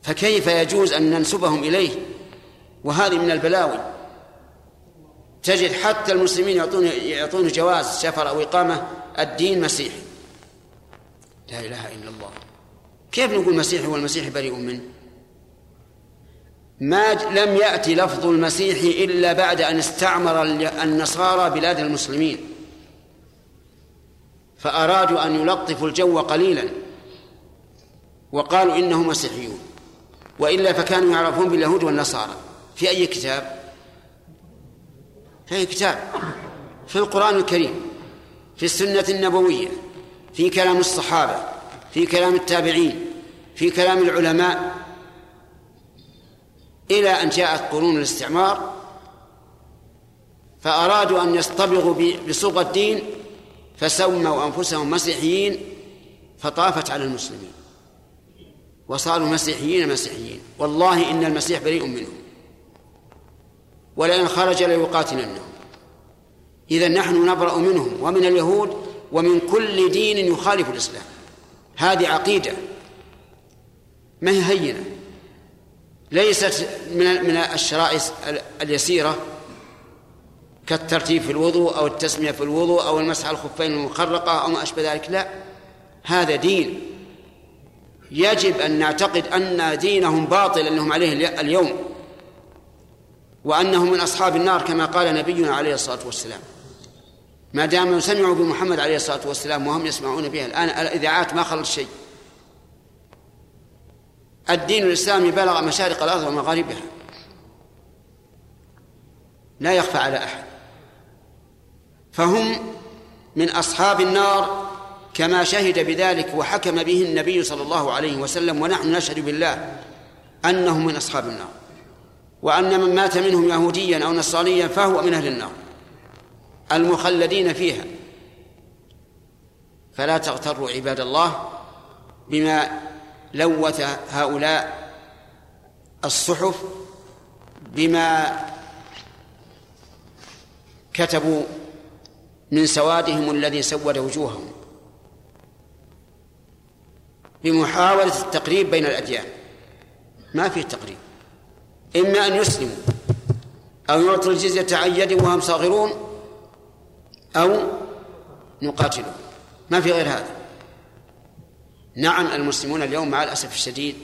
فكيف يجوز أن ننسبهم إليه؟ وهذه من البلاوي. تجد حتى المسلمين يعطون يعطون جواز سفر أو إقامة الدين مسيحي. لا إله إلا الله. كيف نقول مسيحي والمسيحي بريء منه؟ ما لم يأتي لفظ المسيحي إلا بعد أن استعمر النصارى بلاد المسلمين. فأرادوا أن يلطفوا الجو قليلا وقالوا إنهم مسيحيون وإلا فكانوا يعرفون باليهود والنصارى. في أي كتاب؟ في أي كتاب؟ في القرآن الكريم في السنة النبوية في كلام الصحابة في كلام التابعين في كلام العلماء. إلى أن جاءت قرون الاستعمار فأرادوا أن يصطبغوا بصوغ الدين فسموا أنفسهم مسيحيين فطافت على المسلمين. وصاروا مسيحيين مسيحيين. والله إن المسيح بريء منهم. ولئن خرج ليقاتلنهم. إذا نحن نبرأ منهم ومن اليهود ومن كل دين يخالف الإسلام. هذه عقيدة. ما هي هينة؟ ليست من من الشرائع اليسيرة. كالترتيب في الوضوء أو التسمية في الوضوء أو المسح الخفين المخرقة أو ما أشبه ذلك لا. هذا دين. يجب أن نعتقد أن دينهم باطل أنهم عليه اليوم وأنهم من أصحاب النار كما قال نبينا عليه الصلاة والسلام. ما دام سمعوا بمحمد عليه الصلاة والسلام وهم يسمعون بها الآن الإذاعات ما خلت شيء. الدين الإسلامي بلغ مشارق الأرض ومغاربها. لا يخفى على أحد. فهم من أصحاب النار كما شهد بذلك وحكم به النبي صلى الله عليه وسلم ونحن نشهد بالله أنهم من أصحاب النار. وأن من مات منهم يهوديا أو نصرانيا فهو من أهل النار المخلدين فيها. فلا تغتروا عباد الله بما لوث هؤلاء الصحف بما كتبوا من سوادهم الذي سود وجوههم. بمحاولة التقريب بين الأديان. ما في تقريب. إما أن يسلموا أو يعطوا الجزية عن يد وهم صاغرون أو نقاتلهم. ما في غير هذا. نعم المسلمون اليوم مع الأسف الشديد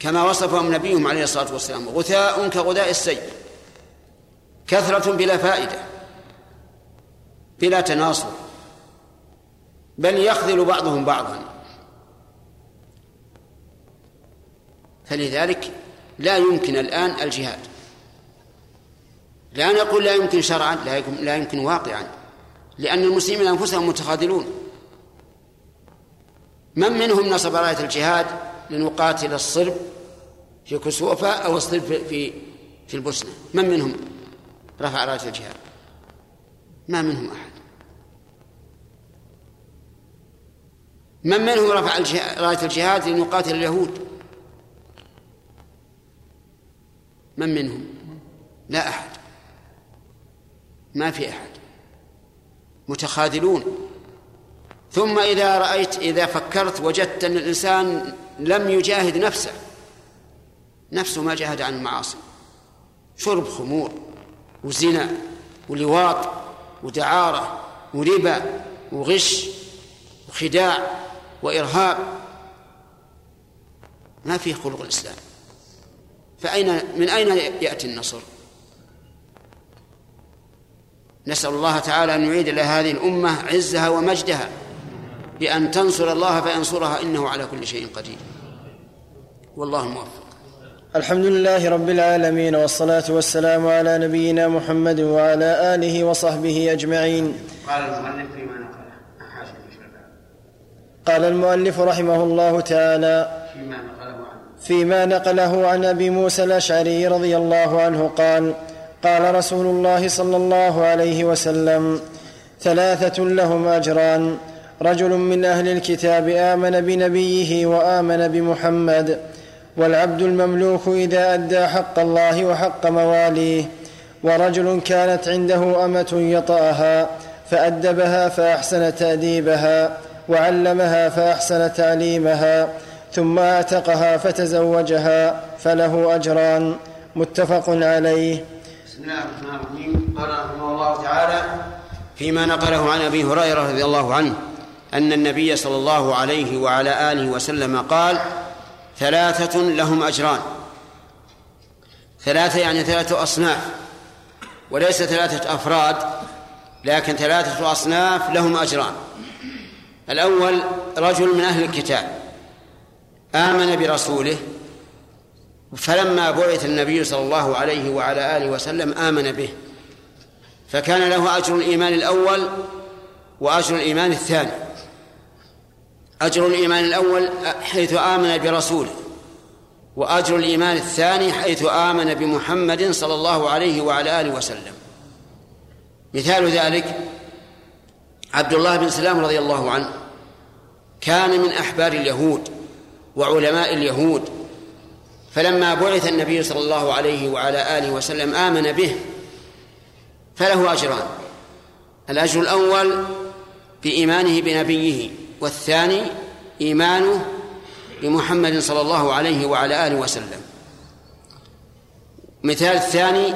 كما وصفهم نبيهم عليه الصلاة والسلام غثاء كغداء السيل كثرة بلا فائدة. بلا تناصر بل يخذل بعضهم بعضا. فلذلك لا يمكن الآن الجهاد. لا نقول لا يمكن شرعا لا يمكن واقعا لأن المسلمين أنفسهم متخاذلون. من منهم نصب راية الجهاد لنقاتل الصرب في كسوفة أو الصرب في في البوسنة؟ من منهم رفع راية الجهاد؟ ما منهم أحد. من منهم رفع راية الجهاد لنقاتل اليهود؟ من منهم؟ لا أحد. ما في أحد. متخاذلون. ثم إذا رأيت إذا فكرت وجدت أن الإنسان لم يجاهد نفسه نفسه ما جاهد عن المعاصي. شرب خمور وزنا ولواط ودعارة وربا وغش وخداع. وإرهاب. ما فيه خلق الإسلام. فأين من أين يأتي النصر؟ نسأل الله تعالى أن يعيد إلى هذه الأمة عزها ومجدها بأن تنصر الله فينصرها إنه على كل شيء قدير. والله موفق. الحمد لله رب العالمين والصلاة والسلام على نبينا محمد وعلى آله وصحبه أجمعين. قال المؤلف قال المؤلف رحمه الله تعالى فيما نقله عن أبي موسى الأشعري رضي الله عنه قال قال رسول الله صلى الله عليه وسلم ثلاثة لهم أجران. رجل من أهل الكتاب آمن بنبيه وآمن بمحمد والعبد المملوك إذا أدى حق الله وحق مواليه. ورجل كانت عنده أمة يطأها فأدبها فأحسن تأديبها. وعلمها فأحسن تعليمها ثم أعتقها فتزوجها فله أجران. متفق عليه. بسم الله الرحمن الرحيم. قال رحمه الله تعالى فيما نقله عن أبي هريرة رضي الله عنه أن النبي صلى الله عليه وعلى آله وسلم قال ثلاثة لهم أجران. ثلاثة يعني ثلاثة أصناف وليس ثلاثة أفراد لكن ثلاثة أصناف لهم أجران. الأول رجل من أهل الكتاب آمن برسوله فلما بعث النبي صلى الله عليه وعلى آله وسلم آمن به فكان له أجر الإيمان الأول وأجر الإيمان الثاني. أجر الإيمان الأول حيث آمن برسوله وأجر الإيمان الثاني حيث آمن بمحمد صلى الله عليه وعلى آله وسلم. مثال ذلك عبد الله بن سلام رضي الله عنه كان من أحبار اليهود وعلماء اليهود فلما بعث النبي صلى الله عليه وعلى آله وسلم آمن به فله أجران الأجر الأول بإيمانه بنبيه والثاني إيمانه بمحمد صلى الله عليه وعلى آله وسلم. مثال الثاني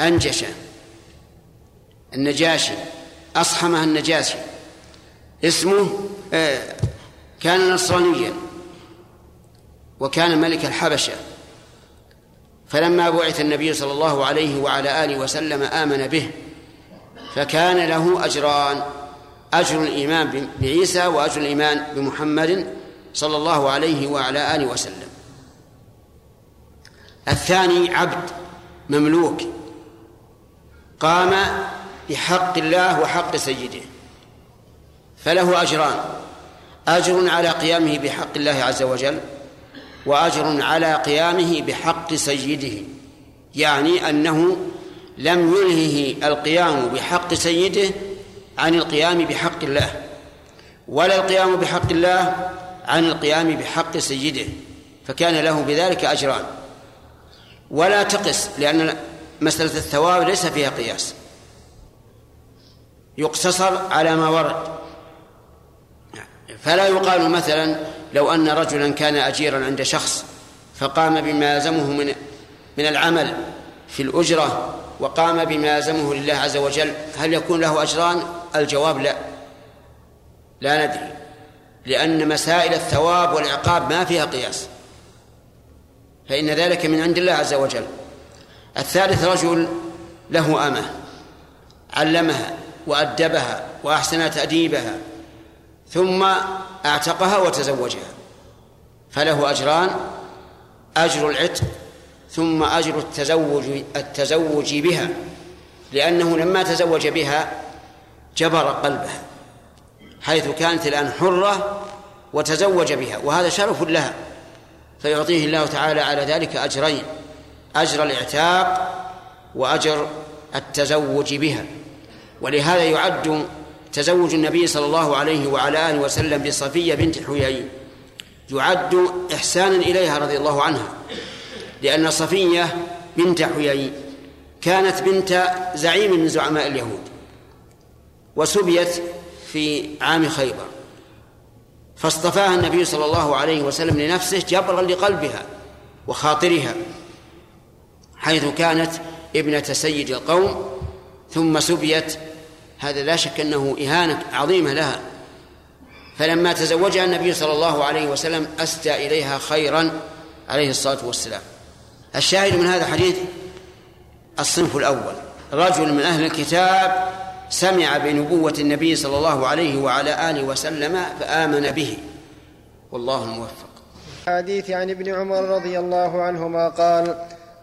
أنجش النجاشي. أصحمه النجاشي. اسمه آه، كان نصرانيا. وكان ملك الحبشة. فلما بعث النبي صلى الله عليه وعلى آله وسلم آمن به فكان له أجران. أجر الإيمان بعيسى وأجر الإيمان بمحمد صلى الله عليه وعلى آله وسلم. الثاني عبد مملوك. قام بحق الله وحق سيده فله أجران. أجر على قيامه بحق الله عز وجل وأجر على قيامه بحق سيده. يعني أنه لم يلهه القيام بحق سيده عن القيام بحق الله ولا القيام بحق الله عن القيام بحق سيده فكان له بذلك أجران. ولا تقس لأن مسألة الثواب ليس فيها قياس. يقتصر على ما ورد. فلا يقال مثلا لو أن رجلا كان أجيرا عند شخص فقام بما يلزمه من من العمل في الأجرة وقام بما يلزمه لله عز وجل هل يكون له أجران؟ الجواب لا. لا ندري. لأن مسائل الثواب والعقاب ما فيها قياس. فإن ذلك من عند الله عز وجل. الثالث رجل له أمة علمها وأدبها وأحسن تأديبها ثم اعتقها وتزوجها فله أجران أجر العتق ثم أجر التزوج التزوج بها لأنه لما تزوج بها جبر قلبها حيث كانت الآن حرة وتزوج بها وهذا شرف لها فيعطيه الله تعالى على ذلك أجرين أجر الإعتاق وأجر التزوج بها. ولهذا يعد تزوج النبي صلى الله عليه وعلى آله وسلم بصفية بنت حيي. يعد إحسانا إليها رضي الله عنها لأن صفية بنت حيي كانت بنت زعيم من زعماء اليهود وسبيت في عام خيبر. فاصطفاها النبي صلى الله عليه وسلم لنفسه جبرا لقلبها وخاطرها حيث كانت ابنة سيد القوم ثم سبيت هذا لا شك أنه إهانة عظيمة لها. فلما تزوجها النبي صلى الله عليه وسلم أسدى إليها خيرا عليه الصلاة والسلام. الشاهد من هذا الحديث الصنف الأول. رجل من أهل الكتاب سمع بنبوة النبي صلى الله عليه وعلى آله وسلم فآمن به. والله الموفق. حديث عن ابن عمر رضي الله عنهما قال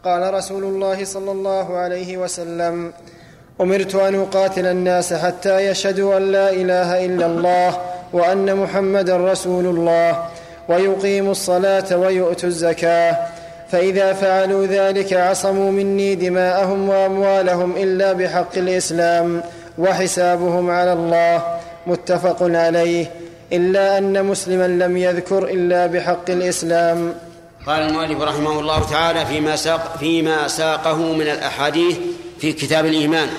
قال رسول الله صلى الله عليه وسلم أمرت أن أقاتل الناس حتى يشهدوا أن لا إله إلا الله وأن محمدا رسول الله ويقيموا الصلاة ويؤتوا الزكاة. فإذا فعلوا ذلك عصموا مني دماءهم وأموالهم إلا بحق الإسلام وحسابهم على الله. متفق عليه. إلا أن مسلما لم يذكر إلا بحق الإسلام. قال المؤلف رحمه الله تعالى فيما ساق فيما ساقه من الأحاديث في كتاب الإيمان.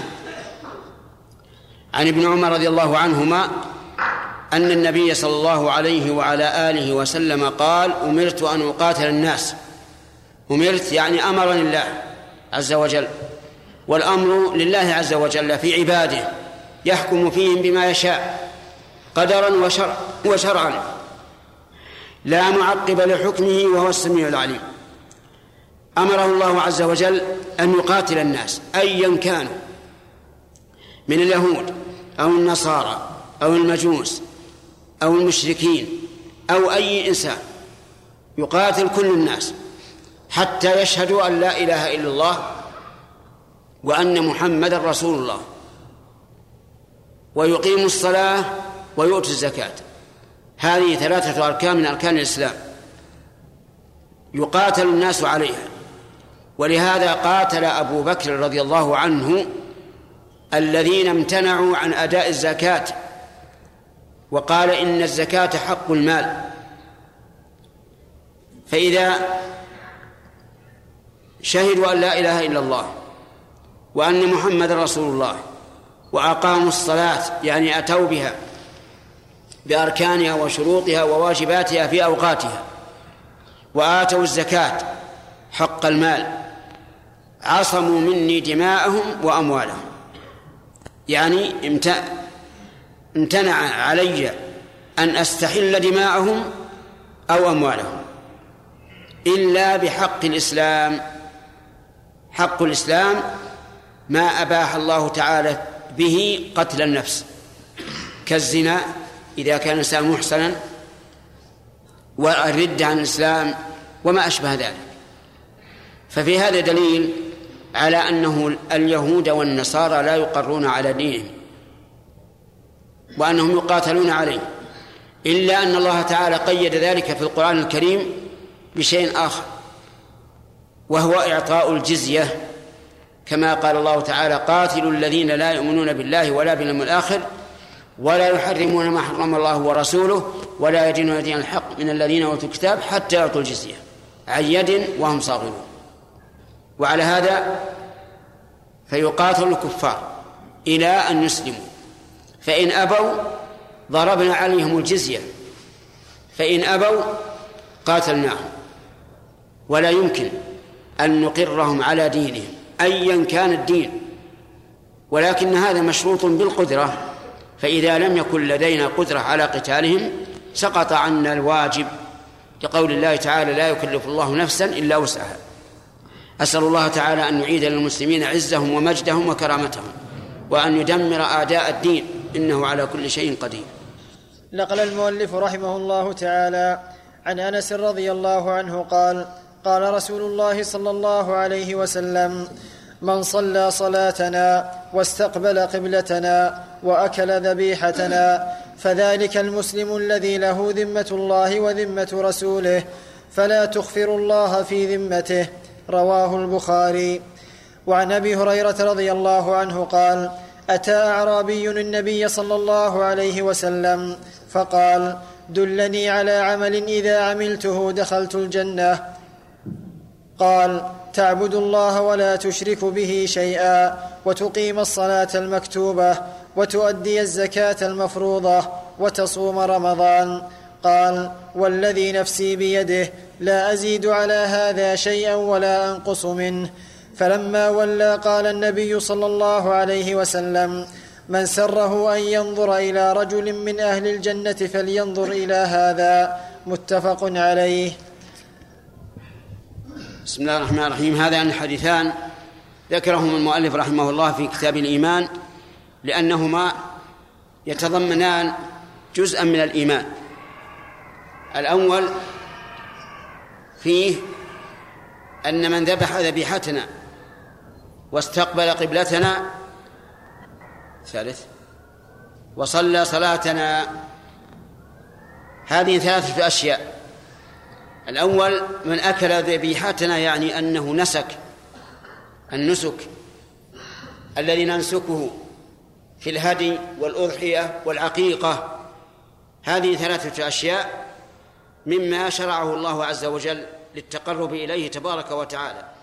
عن ابن عمر رضي الله عنهما أن النبي صلى الله عليه وعلى آله وسلم قال أمرت أن أقاتل الناس. أمرت يعني أمرني الله عز وجل والأمر لله عز وجل في عباده يحكم فيهم بما يشاء قدرا وشرع وشرعا. لا معقب لحكمه وهو السميع العليم. أمره الله عز وجل أن يقاتل الناس ايا كانوا من اليهود أو النصارى أو المجوس أو المشركين أو أي إنسان يقاتل كل الناس حتى يشهدوا أن لا إله إلا الله وأن محمدا رسول الله. ويقيموا الصلاة ويؤتوا الزكاة. هذه ثلاثة أركان من أركان الإسلام. يقاتل الناس عليها. ولهذا قاتل أبو بكر رضي الله عنه الذين امتنعوا عن أداء الزكاة وقال إن الزكاة حق المال. فإذا شهدوا أن لا إله إلا الله وأن محمد رسول الله وأقاموا الصلاة يعني أتوا بها بأركانها وشروطها وواجباتها في أوقاتها وآتوا الزكاة حق المال. عصموا مني دماءهم وأموالهم. يعني امتنع علي أن أستحل دماءهم أو أموالهم. إلا بحق الإسلام. حق الإسلام ما أباح الله تعالى به قتل النفس. كالزنا إذا كان الإنسان محسنا والردة عن الإسلام وما أشبه ذلك. ففي هذا دليل على أنه اليهود والنصارى لا يقرون على دينهم وأنهم يقاتلون عليه إلا أن الله تعالى قيد ذلك في القرآن الكريم بشيء آخر وهو إعطاء الجزية. كما قال الله تعالى قاتلوا الذين لا يؤمنون بالله ولا باليوم الآخر ولا يحرمون ما حرم الله ورسوله ولا يدينون دين الحق من الذين أوتوا الكتاب حتى يعطوا الجزية. عن يد وهم صاغرون. وعلى هذا فيقاتل الكفار إلى أن يسلموا. فإن أبوا ضربنا عليهم الجزية. فإن أبوا قاتلناهم. ولا يمكن أن نقرهم على دينهم ايا كان الدين. ولكن هذا مشروط بالقدرة. فإذا لم يكن لدينا قدرة على قتالهم سقط عنا الواجب لقول الله تعالى لا يكلف الله نفسا إلا وسعها. أسأل الله تعالى أن يعيد للمسلمين عزهم ومجدهم وكرامتهم وأن يدمر أعداء الدين. إنه على كل شيء قدير. نقل المؤلف رحمه الله تعالى عن أنس رضي الله عنه قال قال رسول الله صلى الله عليه وسلم من صلى صلاتنا واستقبل قبلتنا وأكل ذبيحتنا فذلك المسلم الذي له ذمة الله وذمة رسوله فلا تخفر الله في ذمته رواه البخاري. وعن أبي هريرة رضي الله عنه قال أتى أعرابي النبي صلى الله عليه وسلم فقال دلني على عمل إذا عملته دخلت الجنة. قال تعبد الله ولا تشرك به شيئا وتقيم الصلاة المكتوبة وتؤدي الزكاة المفروضة وتصوم رمضان. قال والذي نفسي بيده لا أزيد على هذا شيئا ولا أنقص منه. فلما ولى قال النبي صلى الله عليه وسلم من سره أن ينظر إلى رجل من أهل الجنة فلينظر إلى هذا. متفق عليه. بسم الله الرحمن الرحيم. هذان الحديثان ذكرهما المؤلف رحمه الله في كتاب الإيمان لأنهما يتضمنان جزءا من الإيمان. الأول فيه أن من ذبح ذبيحتنا واستقبل قبلتنا ثالث وصلى صلاتنا. هذه ثلاثة أشياء. الأول من أكل ذبيحتنا يعني أنه نسك النسك الذي ننسكه في الهدي والأضحية والعقيقة. هذه ثلاثة أشياء. مما شرعه الله عز وجل للتقرب إليه تبارك وتعالى.